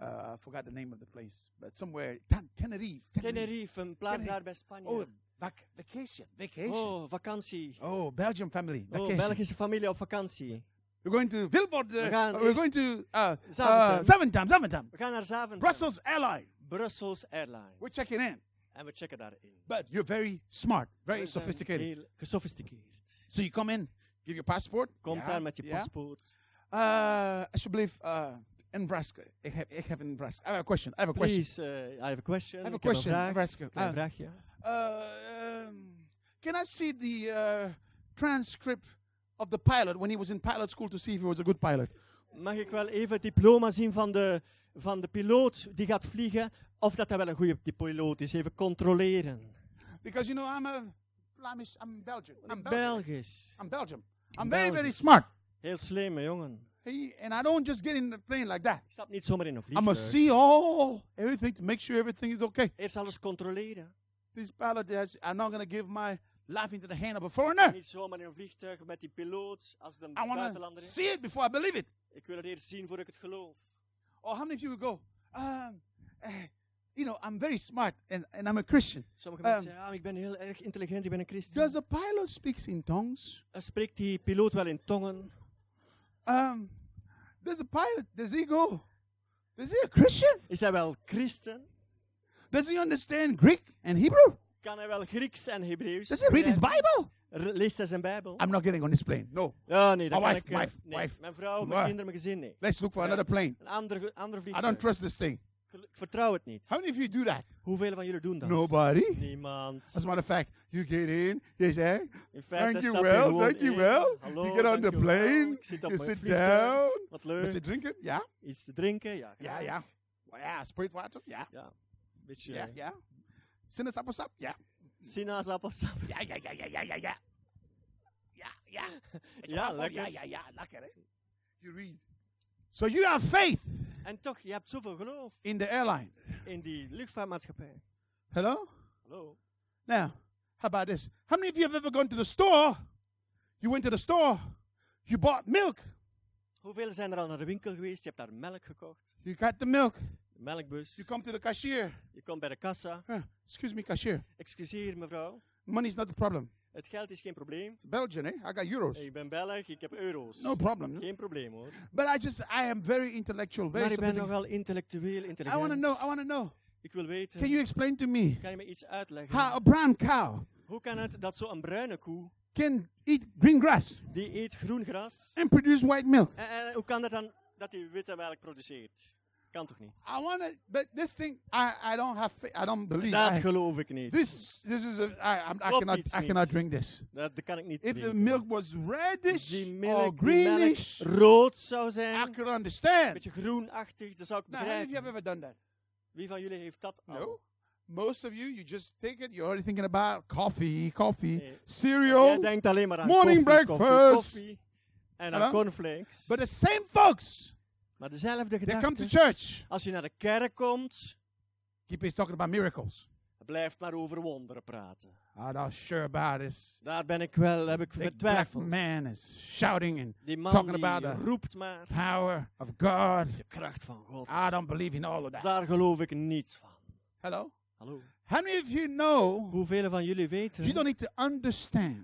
uh, I forgot the name of the place, but somewhere, Ten- Tenerife. Tenerife, een plaats Tenerife. daar bij Spanje. Oh, vac- vacation. Vacation. Oh, vakantie. Oh, Belgium family. Oh, Vacation. Belgische familie op vakantie. We're going to Vilvoorde. We gaan uh, we're going to uh, uh, Zaventem. Zaventem. Zaventem. We gaan naar Zaventem. Brussels Airline. Brussels Airlines. We're checking in. En we checken daarin. But you're very smart, very sophisticated. Heel gesofisticeerd. So you come in, give your passport. Kom Ja, daar met je ja. paspoort. Uh, alsjeblieft, uh, in Nebraska. Ik heb, ik heb in Nebraska. I have a question. I have a question. Please, uh, I have a question. I have a Ik heb question. Een vraag. Ik een Uh, vraagje. Uh, um, can I see the uh, transcript of the pilot when he was in pilot school to see if he was a good pilot? Mag ik wel even het diploma zien van de, van de piloot die gaat vliegen? Of dat hij wel een goede piloot is? Even controleren. Because you know I'm a Flemish. I'm Belgian. I'm Belgian. Belgisch. I'm Belgian. I'm very very smart. Heel slim, hè, jongen. Hey, and I don't just get in the plane like that. Ik stap niet zomaar in een I must vliegtuig. see all everything to make sure everything is okay. Eerst alles controleren. This pilot has. I'm not gonna give my life into the hand of a foreigner. Niet zomaar in een vliegtuig met die piloot als het een I want to buitenlander is. see it before I believe it. Ik wil het eerst zien voor ik het geloof. Or how many of you would go? Um, eh, you know, I'm very smart and, and I'm a Christian. Sommige Ehm, mensen zeggen, ja, ik ben heel erg intelligent, ik ben een christen. Does the pilot speaks in tongues? Uh, Spreekt die piloot wel in tongen? Um, does the pilot? Does he go? Is he a Christian? Is hij wel christen? Does he understand Greek and Hebrew? Kan hij wel Grieks en Hebreeuws? Does he read his? Bible? Leest hij zijn Bijbel? I'm not getting on this plane. No. Ja, nee, dat My kan wife, ik... eh, wife, nee, wife. Mijn vrouw, Wife. mijn kinderen, mijn gezin, nee. Let's look for Ja. another plane. Een ander, ander I vliegtuig. don't trust this thing. Ik vertrouw het niet. How many of you do that? Hoeveel van jullie doen dat? Nobody. Niemand. As a matter of fact, you get in, you say, In feite thank you well, thank you well. Hallo, you get on the plane, op you sit down. Wat Wat leuk. je drinken? Ja. Iets te drinken? Ja. Ja, ja. Ja, spritwater? Ja. Ja. Beetje Ja, ja. Sinaasappelsap? Ja. sinaasappelsap. Ja, ja, ja, ja, ja, ja, ja. Ja, ja. Ja, lekker. Ja, ja, ja, lekker hè. You read. So you have faith En toch, je hebt zoveel geloof in the airline. in die luchtvaartmaatschappij. Hello? Hallo? Now, how about this? How many of you have ever gone to the store? You went to the store, you bought milk, Hoeveel zijn er al naar de winkel geweest? Je hebt daar melk gekocht. you got the milk, De melkbus. you come to the cashier. Je komt bij de kassa. Huh, excuse me, cashier. Excuseer mevrouw. Money's not the problem. Het geld is geen probleem. It's Belgian, eh? I got euros. Ik ben Belg, ik heb euro's. No problem. Geen probleem hoor. But I just, I am very intellectual, very Maar ik ben nogal intellectueel, I intelligent. want to know, I want to know. Ik wil weten, Can you explain to me kan je me iets uitleggen? how a brown cow Hoe kan het dat zo'n bruine koe, can eat green grass die eet groen gras, and produce white milk? en, en hoe kan dat dan dat hij witte melk produceert? Kan toch niet? I want to, but this thing, I, I don't have, fa- I don't believe. Dat I- geloof ik niet. this, this is a, I, I Klopt cannot, I cannot drink this. Dat, dat kan ik niet If the drinken. milk was reddish die or melk greenish, rood zou I zijn, een could understand. beetje groenachtig, dat zou ik Now, how many of you have begrijpen. ever done that? Wie van jullie heeft dat al? No. Most of you, you just take it. You're already thinking about coffee, coffee, Nee. Jij cereal. denkt alleen maar aan Morning koffie, breakfast. koffie en aan cornflakes. But the same folks, maar dezelfde they come to gedachte. church. Als je naar de kerk komt, Keep is talking about miracles. Blijft maar over wonderen praten. I'm not sure about this. Daar ben ik wel, heb ik Big black getwijfeld. man is shouting and Die man talking die about the roept maar power of God. de kracht van God. I don't believe in all of that. Daar geloof ik niets van. Hello? Hallo. How many of you know Hoeveel van jullie weten? you don't need to understand?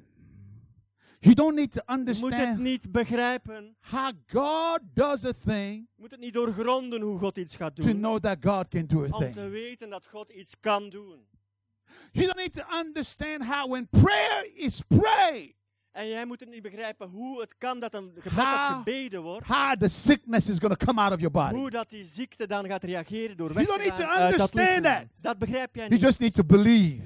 You don't need to Je moet het understand niet begrijpen. how God does a thing Je moet het niet doorgronden hoe God iets gaat to doen. know that God can do a Om te thing. weten dat God iets kan doen. You don't need to understand how when prayer is prayed, En jij moet het niet begrijpen hoe het kan dat een gebed How- dat gebeden wordt. how the sickness is going to come out of your body. Hoe dat die ziekte dan gaat reageren door You weg don't te need to gaan uit dat understand that. Dat begrijp jij You niet. just need to believe.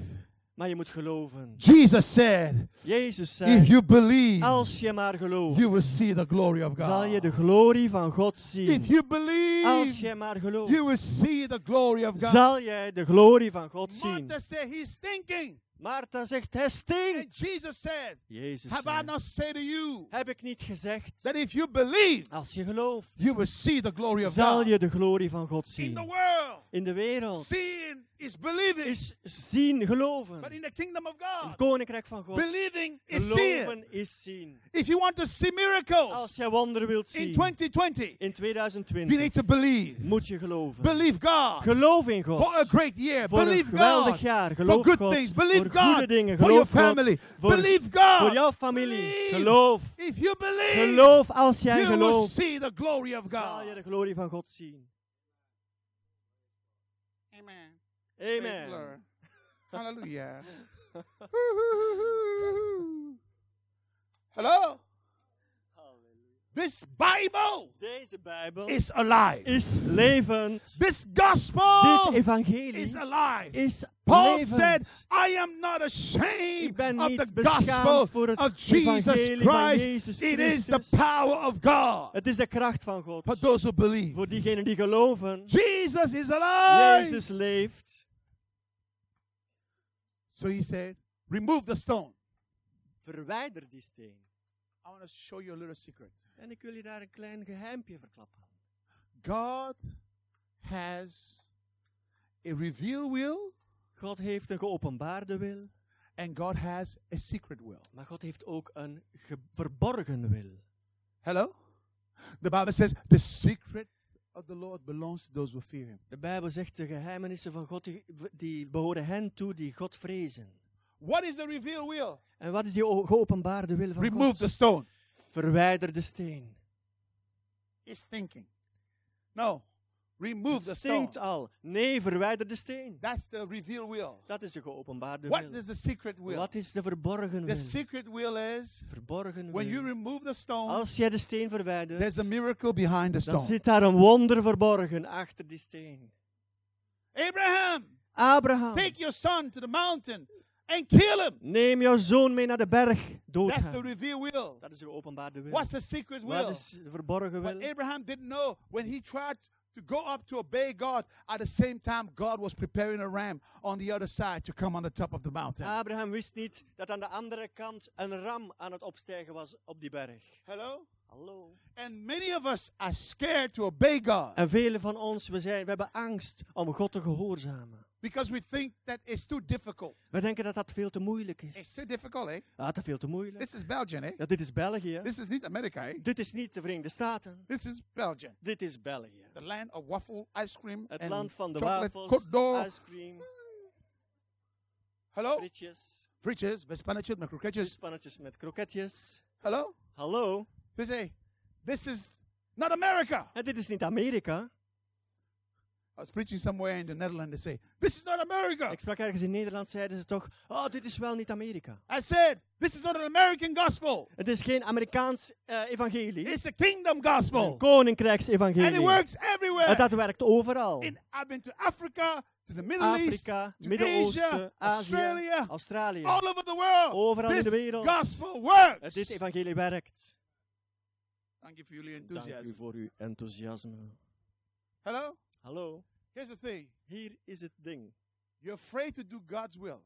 Maar je moet geloven. Jesus said, Jezus if zei, you believe, als je maar gelooft, you will see the glory of zal je de God. glorie van God zien. If you Als believe, je maar gelooft, you will see the glory of God. zal jij de glorie van God zien. Martha said, He's thinking. Martha zegt, hij And stinkt. Jesus said, Jezus Have I zei, not said to you heb ik niet gezegd, that if you believe, als je gelooft, you will see the glory of zal God? je de glorie van God In zien. the world, In de wereld seeing is believing. is zien, geloven. But in the kingdom of In het God, koninkrijk van God, believing is seeing. geloven is zien. If you want to see miracles Als jij wonderen wilt in zien, 2020, in you 2020, need to believe. moet je geloven. Believe God Geloof in God. for a great year. Voor een Believe geweldig God jaar. for Geloof good God. things. Believe Voor goede God dingen. for your Geloof God. family. Voor, Believe voor God. jouw familie. Believe. Geloof. If you believe, Geloof als jij you will gelooft. see the glory of Zal je God. de glorie van God zien. Amen. Hallelujah. Hello. This Bible Deze Bijbel is alive. is levend. This gospel Dit evangelie is alive. is Paul levend. said, I am not ashamed Ik ben of the gospel voor het of Jesus Christ. It is the power of God Het is de kracht van God. for those who believe. Voor diegenen die geloven. Jesus is alive. Jezus leeft. So he said, remove the stone. Verwijder die steen. I want to show you a little secret. En ik wil je daar een klein geheimpje verklappen. God has a revealed will God heeft een geopenbaarde wil, and God has a secret will. maar God heeft ook een ge- verborgen wil. Hello? The Bible says the secret of the Lord belongs to those who fear him. De Bijbel zegt de geheimenissen van God die, die behoren hen toe die God vrezen. What is the revealed will? En wat is die geopenbaarde wil van Remove God? the stone. Verwijder de steen. Is thinking. No. Remove Het the stone. stinkt al. Nee, verwijder de steen. That's the revealed will. Dat is de geopenbaarde What wil. is the secret will? Wat is de verborgen The wil? secret will is Verborgen when you wil. remove the stone, Als jij de steen verwijdert, there's a miracle behind the dan stone. zit daar een wonder verborgen achter die steen. Abraham, Abraham, take your son to the mountain and kill him. neem jouw zoon mee naar de berg. Dood That's the revealed will. Dat is de geopenbaarde wil. What's the secret Wat will? is de verborgen But wil? Abraham didn't know when he tried to go up to obey God, at the same time, God was preparing a ram on the other side to come on the top of the mountain. Abraham wist niet dat aan de andere kant een ram aan het opstijgen was op die berg. Hello? Hallo. And many of us are scared to obey God En velen van ons, we, zijn, we hebben angst om God te gehoorzamen. Because we think that it's too difficult. We denken dat dat veel te moeilijk It's is. too difficult, eh? Ah, te veel te moeilijk. This is Belgium, eh? Ja, dit is België. This is not America, eh? Dit is niet de Verenigde Staten. This is Belgium. Dit is België. The land of waffle, ice cream, Het and land van de wafels, ice cream, Hello? frietjes, Frietjes, Vespanetjes, met kroketjes. spannetjes met kroketjes. Hello? Hallo? They say, this is not America. En dit is niet Amerika. I was preaching somewhere in the Netherlands. They say, this is not America. Ik sprak ergens in Nederland, zeiden ze toch, oh, dit is wel niet Amerika. I said, this is not an American gospel. Het is geen Amerikaans eh, evangelie. It's a kingdom Een gospel. And it koninkrijksevangelie. works En everywhere. dat werkt overal. In, I've been to Africa, to the Middle East, Afrika, to Midden-Oosten, Asia, Azië, Australia, Australië. all over the world. Overal in this de wereld. gospel works. Eh, Dit evangelie werkt. Thank you for your Dank u voor uw enthousiasme. Hello? Hallo, Here's the thing. hier is het ding. You're afraid to do God's will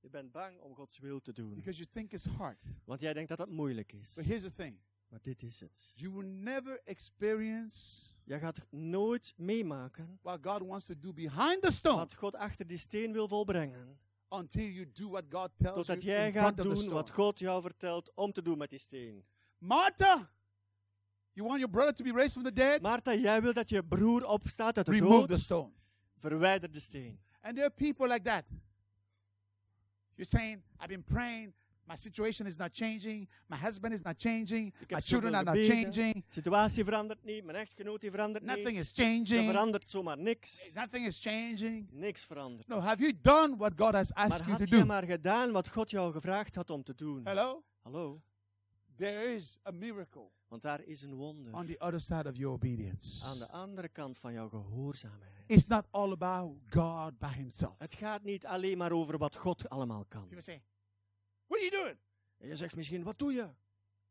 Je bent bang om Gods wil te doen. because you think it's hard. Want jij denkt dat dat moeilijk is. But here's the thing. Maar dit is het. You will never experience Jij gaat nooit meemaken what God wants to do behind the stone wat God achter die steen wil volbrengen. until you do what God tells Totdat jij gaat doen wat God jou vertelt om te doen met die steen. Martha, you want your brother to be raised from the dead? Martha, jij wil dat je broer opstaat uit de Remove the dood. stone. Verwijder de steen. And there are people like that. You're saying, I've been praying. My situation is not changing. My husband is not changing. My children are not changing. De situatie verandert niet. Mijn echtgenoot die verandert Nothing niet. is Er changing. verandert zomaar niks. Nothing is changing. Niks verandert. No, have you done what God has asked Maar you to had je do? maar gedaan wat God jou gevraagd had om te doen? Hello? Hallo? There is a miracle Want daar is een wonder. on the other side of your obedience. Aan de andere kant van jouw gehoorzaamheid. It's not all about God by himself. Het gaat niet alleen maar over wat God allemaal kan. People say, What are you doing? En je zegt misschien, wat doe je? What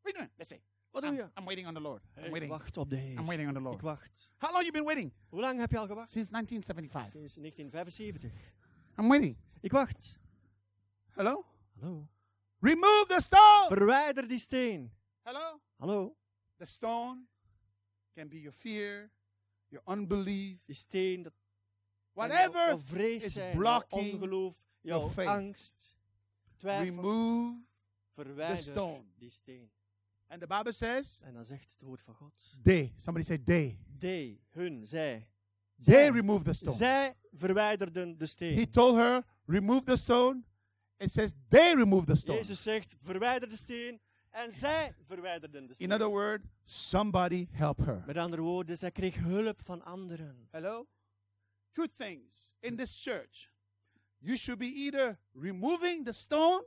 are you doing? Let's say, Wat doe I'm, je? I'm waiting on the Lord. I'm Ik waiting. wacht op de Heer. I'm waiting on the Ik Lord. wacht. How long you been waiting? Hoe lang heb je al gewacht? Since 1975. Sinds 1975. I'm waiting. Ik wacht. Hello? Hallo? Remove the stone. Verwijder die steen. Hello? Hallo? The stone can be your fear, your unbelief, Die steen, dat whatever. jouw vrees is zijn, jouw blocking ongeloof, jouw your faith. angst, twijfel. Remove. Verwijder stone. die steen. And the Bible says, En dan zegt het woord van God. they. Somebody say they. They, hun, zij. They Zij. remove the stone. Zij verwijderden de He steen. told her, remove the stone. It says they remove the stone. Jezus zegt, verwijder de steen. En zij verwijderden de In steen. other words, somebody help her. Met andere woorden, zij kreeg hulp van anderen. Hello? Two things in this church. You should be either removing the stone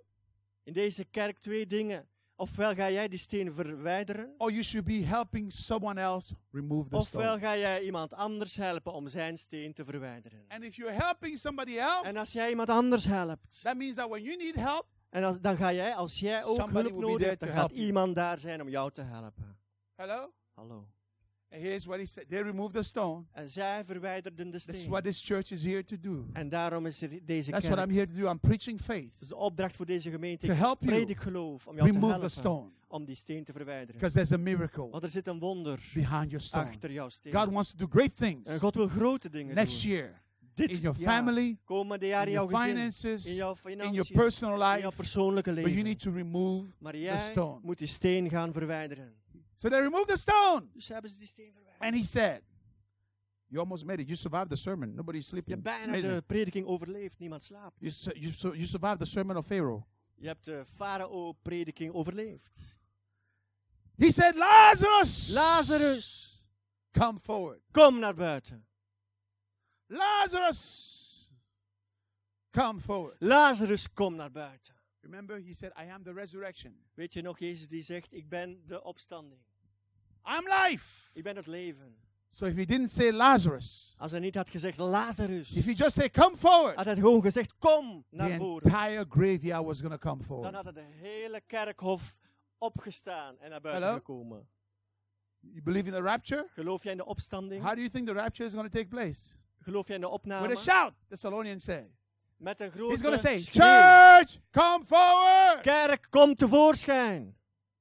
In deze kerk twee dingen. Ofwel ga jij die steen verwijderen, or you should be helping someone else remove the ofwel stone. ga jij iemand anders helpen om zijn steen te verwijderen. And if you're helping somebody else, En als jij iemand anders helpt, that means that when you need help, en als, dan ga jij, als jij ook Somebody hulp nodig hebt, dan gaat iemand daar zijn om jou te helpen. hello? Hallo. And here's what he said. They removed the stone. En zij verwijderden de That's steen. what this church is here to do. En daarom is er deze That's what kerk. I'm here to do. I'm preaching faith. Dus de opdracht voor deze gemeente. To help you Predik geloof om jou te remove the helpen stone. om die steen te verwijderen. Because there's a miracle Want er zit een wonder behind your stone. achter jouw steen. God wants to do great things En God wil grote dingen next doen. year Dit in your family, komende jaar in your gezin, finances, in jouw in your financiën, personal in jouw life. persoonlijke But you leven. need to remove. Maar jij stone. moet die steen gaan verwijderen. So they removed the stone. Dus hebben ze die steen verwijderd. And he said, You almost made it. You survived the sermon. Nobody's Je sleeping. hebt bijna de prediking overleefd, niemand slaapt. You, su- you, su- you survived the sermon of Pharaoh. Je hebt de farao-prediking overleefd. He said, Lazarus! Lazarus, Come forward. kom naar buiten. Lazarus! Come forward. Lazarus, kom naar buiten. Remember, he said, I am the resurrection. Weet je nog, Jezus die zegt, ik ben de opstanding. I'm life. Ik ben het leven. So if he didn't say Lazarus, Als hij niet had gezegd Lazarus, if he just said, Come forward, had hij gewoon gezegd, kom the naar voren. entire graveyard was going to come Dan forward. had de hele kerkhof opgestaan en naar buiten Hello? gekomen. You believe in the rapture? Geloof jij in de opstanding? How do you think the rapture is going to take place? Geloof jij in de With opname? a shout, the Thessalonians say. Met een He's grote say, schreeuw. Church, come forward! Kerk, kom tevoorschijn.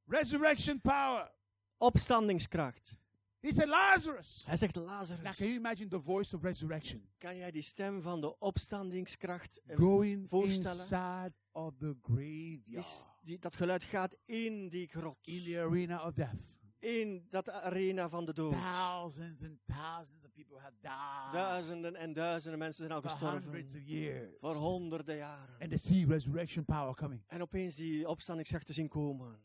Resurrection power. Opstandingskracht. He said, Lazarus. Hij zegt Now, Lazarus. can you imagine the voice of resurrection Kan jij die stem van de opstandingskracht eh, going voorstellen? inside of the graveyard, die, dat geluid gaat in die grot. in the arena of death? In dat arena van de dood. Thousands and thousands people have died Duizenden en duizenden mensen zijn al for hundreds gestorven. of years. Voor honderden jaren. And they see resurrection power coming. En opeens die opstandingskracht te zien komen.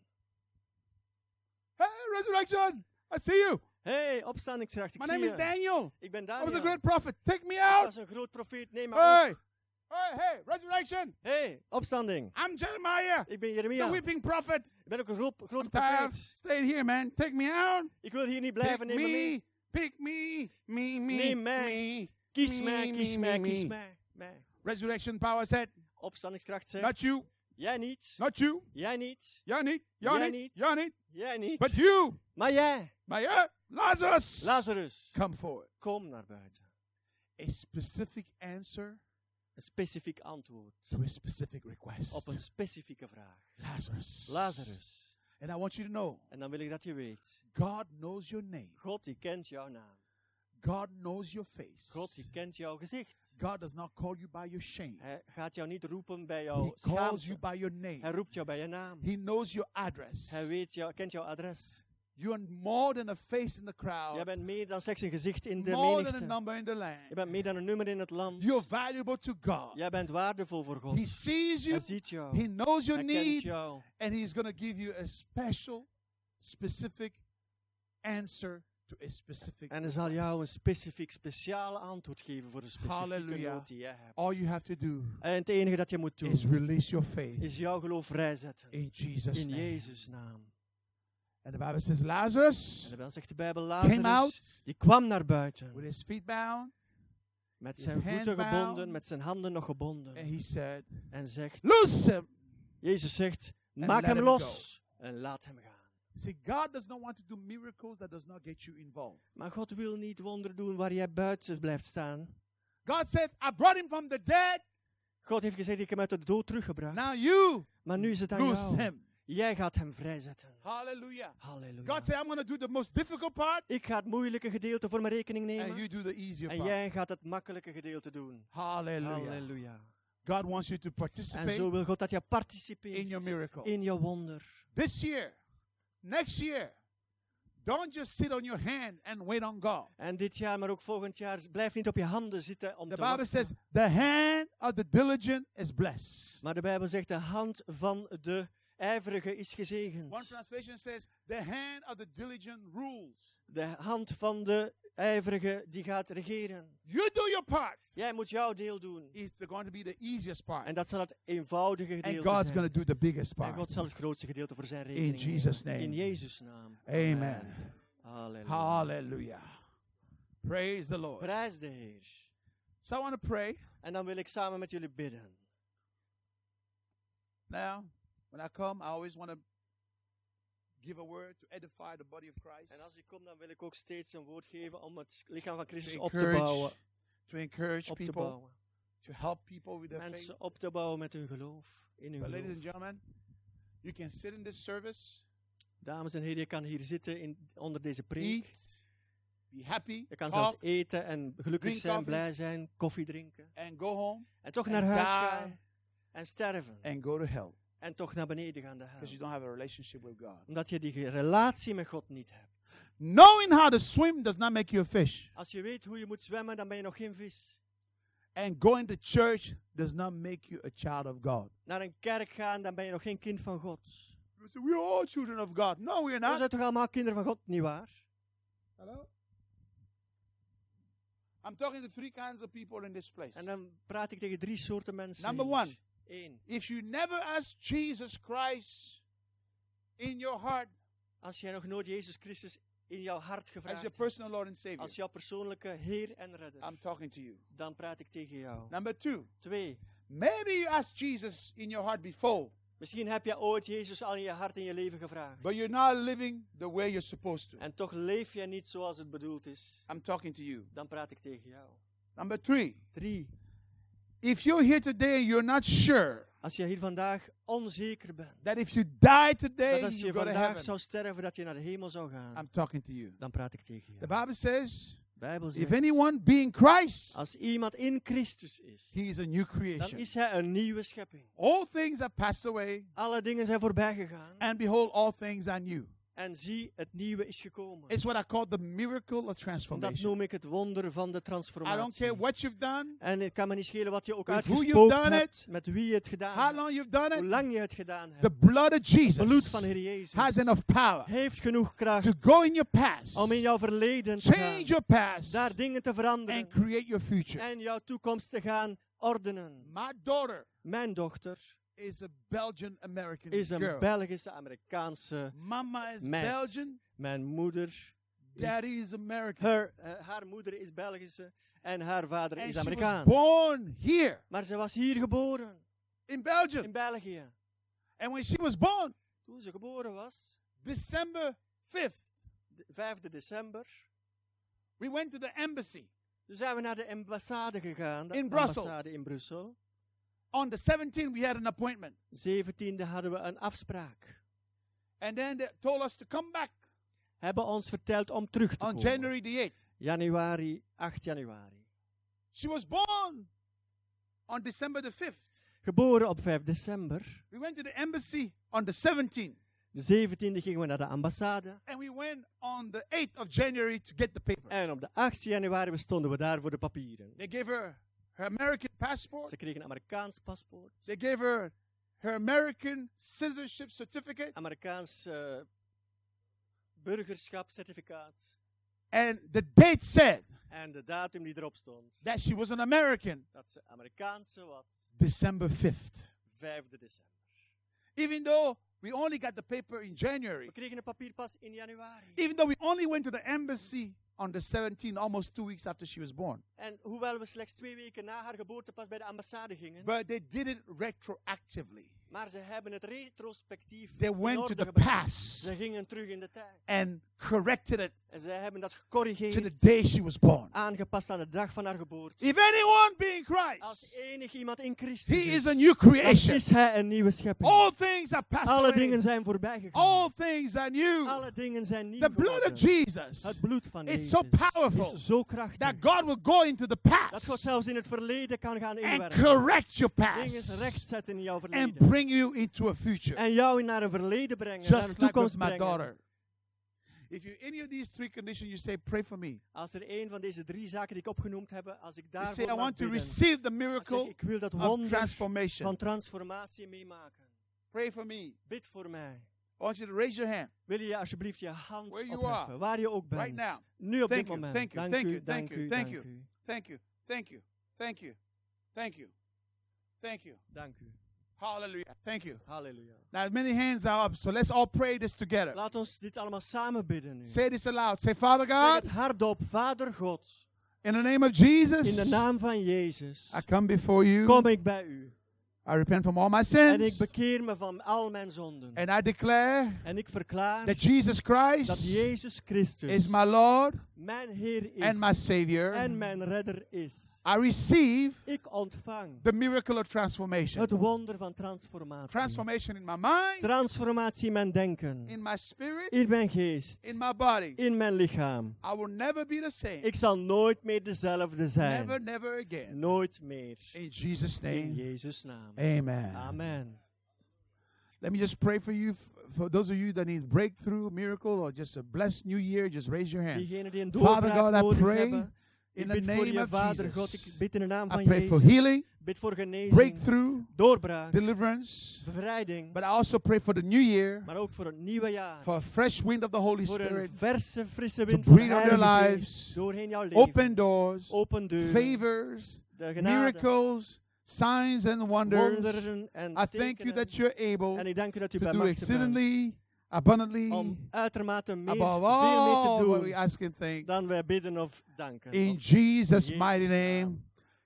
Hey, resurrection! I see you. hey, opstandingskracht, ik My zie name is. Daniel. Ik ben I was a Daniel. great prophet. Take me Ik out. was een groot profeet. Neem me Hey, op. hey, hey, resurrection. hey, opstanding. I'm Jeremiah, Ik ben the Jeremia. weeping prophet. Ik ben ook een groot, profeet. staying here, man. Take me out. Ik wil hier niet blijven. Neem me mee. me, pick me, me, me, Neem mij. me. Kies Me, mij, me, kies me, mij, me. kies mij. mij. Resurrection power said, Opstandingskracht zegt, not you, jij niet, not you, jij niet, Jij niet, Jij jij niet, niet. jij niet. jij niet, But you, maar jij, my uh, Lazarus, Lazarus, come forward. kom naar buiten. A specific answer Een specifiek antwoord to a specific request. op een specifieke vraag. Lazarus, Lazarus, And I want you to know En dan wil ik dat je weet. God knows your name, God die kent jouw naam. God knows your face. God die kent jouw gezicht. God does not call you by your shame, Hij gaat jou niet roepen bij He jouw calls you by your Hij name. roept jou bij je naam. He knows your address. Hij weet jou, kent jouw adres. You are more than a face in the Jij crowd, bent meer dan slechts een gezicht in de more than a menigte. number in the Je land. bent meer dan een nummer in het land. You're valuable to God. Jij bent waardevol voor God. He sees you, Hij ziet jou. He knows your Hij need, jou. and He's going to give you a special, specific answer to a specific. En hij zal jou een specifiek, speciale antwoord geven voor een specifieke Halleluja. nood die jij hebt. All you have to do En het enige dat je moet is doen, release your faith is jouw geloof vrijzetten. in Jesus' In. Jezus' naam. And the Bible says En Lazarus dan zegt de Bijbel, Lazarus, out die kwam naar buiten. with his feet bound, Met zijn voeten bound. gebonden, met zijn handen nog and gebonden. he said, En zegt, "Loose him." Jezus zegt, And maak hem los en laat hem gaan. See, God does not want to do miracles that does not get you involved. Maar God wil niet wonder doen waar jij buiten blijft staan. God said, "I brought him from the dead. God heeft gezegd, ik heb hem uit de dood teruggebracht. Now you maar nu is het aan jou. him." Jij gaat hem vrijzetten. Hallelujah. Halleluja. God said, "I'm going to do the most difficult part, Ik ga het moeilijke gedeelte voor mijn rekening and nemen. you do the easier En part." jij gaat het makkelijke gedeelte doen. Hallelujah. Halleluja. God wants you to En participate zo wil God dat je in participeert your miracle. in je wonder. This year, next year, don't just sit on your hand and wait on God. En dit jaar, maar ook volgend jaar, blijf niet op je handen zitten om The te Bible wachten. says, "The hand of the diligent is blessed." Maar de Bijbel zegt, de hand van de ijverige is gezegend. One translation says, "The hand of the diligent rules." De hand van de ijverige die gaat regeren. You do your part. Jij moet jouw deel doen. It's going to be the easiest part. En dat zal het eenvoudige And gedeelte God's zijn. going to do the biggest En part. God zal het grootste gedeelte voor zijn rekening nemen. Jesus' name. In Jezus' naam. Amen. Halleluja. Hallelujah. Praise the Lord. Prijs de Heer. So I want to pray. En dan wil ik samen met jullie bidden. Now, when I come, I always want to give a word to edify the body of Christ, En als ik kom, dan wil ik ook steeds een woord geven om het lichaam van to Christus op te bouwen. to encourage Op te people, bouwen. to help people with their faith. Mensen op te bouwen met hun geloof. In hun But ladies and geloof. gentlemen, you can sit in this service, Dames en heren, je kan hier zitten in, onder deze preek. eat, be happy, Je kan zelfs talk, eten en gelukkig zijn, coffee. blij zijn, koffie drinken. and go home En toch naar huis gaan en sterven. and go to hell En toch naar beneden gaan de because you don't have a relationship with God. Omdat je die relatie met God niet hebt. Knowing how to swim does not make you a fish, Als je weet hoe je moet zwemmen, dan ben je nog geen vis. and going to church does not make you a child of God. Naar een kerk gaan, dan ben je nog geen kind van God. Say, we're all children of God. No, we're We not. zijn toch allemaal kinderen van God, nietwaar? Hello? I'm talking to three kinds of people in this place. En dan praat ik tegen drie soorten mensen. Number one. Eén. If you never ask Jesus Christ in your heart Als jij nog nooit Jezus Christus in jouw hart as gevraagd your hebt, personal Lord and Savior, als jouw persoonlijke Heer en Redder, I'm talking to you. dan praat ik tegen jou. Number two, Twee. maybe you asked Jesus in your heart before, Misschien heb je ooit Jezus al in je hart in je leven gevraagd. but you're not living the way you're supposed to. En toch leef je niet zoals het bedoeld is. I'm talking to you. Dan praat ik tegen jou. Number three, Drie. If you're here today and you're not sure Als je hier vandaag onzeker bent, that if you die today, dat als je vandaag zou sterven, dat je naar de hemel zou gaan, I'm talking to you. dan praat ik tegen The jou. Bible says, Bijbel if zegt, anyone be in Christ, als iemand in Christus is, he is a new dan creation. is hij een nieuwe schepping. All things have passed away, Alle dingen zijn voorbij gegaan. and behold, all things are new. En zie, het nieuwe is gekomen. It's what I call the miracle of Dat transformation. noem ik het wonder van de I don't care transformatie. what you've done, En het kan me niet schelen wat je ook uitgespookt done hebt, met wie je het gedaan how hebt, long you've done hoe it, lang je het gedaan the hebt. blood of Het bloed Jesus van Heer Jezus has enough power heeft genoeg kracht to go in your past, om in jouw verleden te gaan, change your past, daar dingen te and veranderen create your future. en jouw toekomst te gaan ordenen. My daughter Mijn dochter is a Belgian American is een girl. Belgische Amerikaanse. Mama is meid. Belgian, Mijn moeder, daddy is American. haar, eh, haar moeder is Belgische en haar vader And is she was Amerikaan. born here Maar ze was hier geboren, in Belgium. in België. And when she was born, Toen ze geboren was, December 5th, de 5 december, we went to the embassy. toen zijn we naar de ambassade gegaan. De In Brussels. ambassade in Brussel. On the 17th, we had an appointment. 17e hadden we een afspraak. And then they told us to come back hebben ons verteld om terug te on komen. January the 8th. Januari, 8 januari. She was born on December the 5th. Geboren op 5 december. We went to the embassy on the 17th. De 17e gingen we naar de ambassade. And we went on the 8th of January to get the paper. En op de 8 januari stonden we daar voor de papieren. They gave her her American passport. Ze kregen een Amerikaans paspoort. They gave her her American citizenship certificate. Amerikaans eh, burgerschapscertificaat. And the date said En de datum die erop stond, that she was an American dat ze Amerikaanse was, December 5th. 5 december. Even though we only got the paper in January. We kregen een papier pas in januari. Even though we only went to the embassy on the 17th, almost two weeks after she was born. En hoewel we slechts twee weken na haar geboorte pas bij de ambassade gingen, But they did it retroactively. maar ze hebben het retrospectief They went to the past Ze gingen terug in de tijd. and corrected it En ze hebben dat to the gecorrigeerd, day she was born. aangepast aan de dag van haar geboorte. If anyone be in Als Christ, enig iemand in Christus he is a new creation. is hij een nieuwe schepping. All things are passed Alle dingen zijn voorbij gegaan. All things are new. Alle dingen zijn nieuw The blood of. Jesus. Het bloed van It's Jezus so powerful is zo krachtig that God will go into the dat God past zelfs in het verleden kan gaan and inwerken. correct your Dingen past rechtzetten in jouw and verleden. bring you into a future. En jou naar een verleden brengen, naar een Just like with toekomst my brengen. daughter. If you any of these three conditions, you say, pray for me. Als er een van deze drie zaken die ik opgenoemd heb, als ik You say, daarvoor I want to receive the miracle ik, ik wil dat wonder van transformatie meemaken. Pray for me. Bid voor mij. I want you to raise your hand. Wil je alsjeblieft je hand Where you opheffen, are. waar je ook bent. Right now. Nu op Thank dit you, moment. thank you, thank you, thank you, thank you. Thank you. Thank you. Thank you. Thank you. Thank you. dank u. Hallelujah. Thank you. Halleluja. Now, many hands are up, so let's all pray this together. Laat ons dit allemaal samen bidden nu. Say this aloud. Say, Father Zeg God, het hardop, Vader God, in the name of in Jesus, de naam van Jezus, I come before you. kom ik bij u. I repent from all my En ik sins. bekeer me van al mijn zonden. And I declare En ik verklaar that Jesus dat Christ Jezus Christus is my Lord mijn Heer is and my Savior. en mijn redder is. I receive Ik ontvang the miracle of transformation. het wonder van transformatie. Transformation in my mind, Transformatie in mijn denken, in my spirit, in mijn geest, in my body. in mijn lichaam. I will never be the same. Ik zal nooit meer dezelfde zijn. Never, never again. Nooit meer. In Jesus' name. In. Jezus' naam. Amen. Amen. Let me just pray for you. For those of you that need breakthrough, miracle, or just a blessed new year, just raise your hand. Diegenen die een Father God, I pray hebben. In Ik the bid voor name je of Vader God. Ik bid in de naam I van pray for healing, bid voor genezing, breakthrough, doorbraak, deliverance. bevrijding. But I also pray for the new year, Maar ook voor het nieuwe jaar. for a fresh wind of the Holy Voor een Spirit, verse, frisse to wind de breathe on their lives, doorheen jouw leven. open doors, Open deuren. favors, miracles, signs and wonders. wonderen en I thank you that you're En able ik dank u dat u to do exceedingly, abundantly, om uitermate meer, above veel meer te all what we ask and think. dan wij bidden of danken. In Of- Jesus' Jezus' mighty name.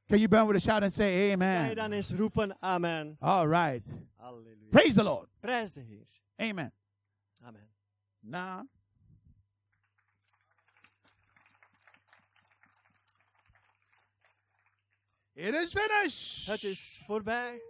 Can you burn with a shout and say Kan je amen? dan eens roepen, amen. All right. Halleluja. Praise the Lord. Prijs de Heer. Amen. Amen. Now, it is finished. Het is voorbij.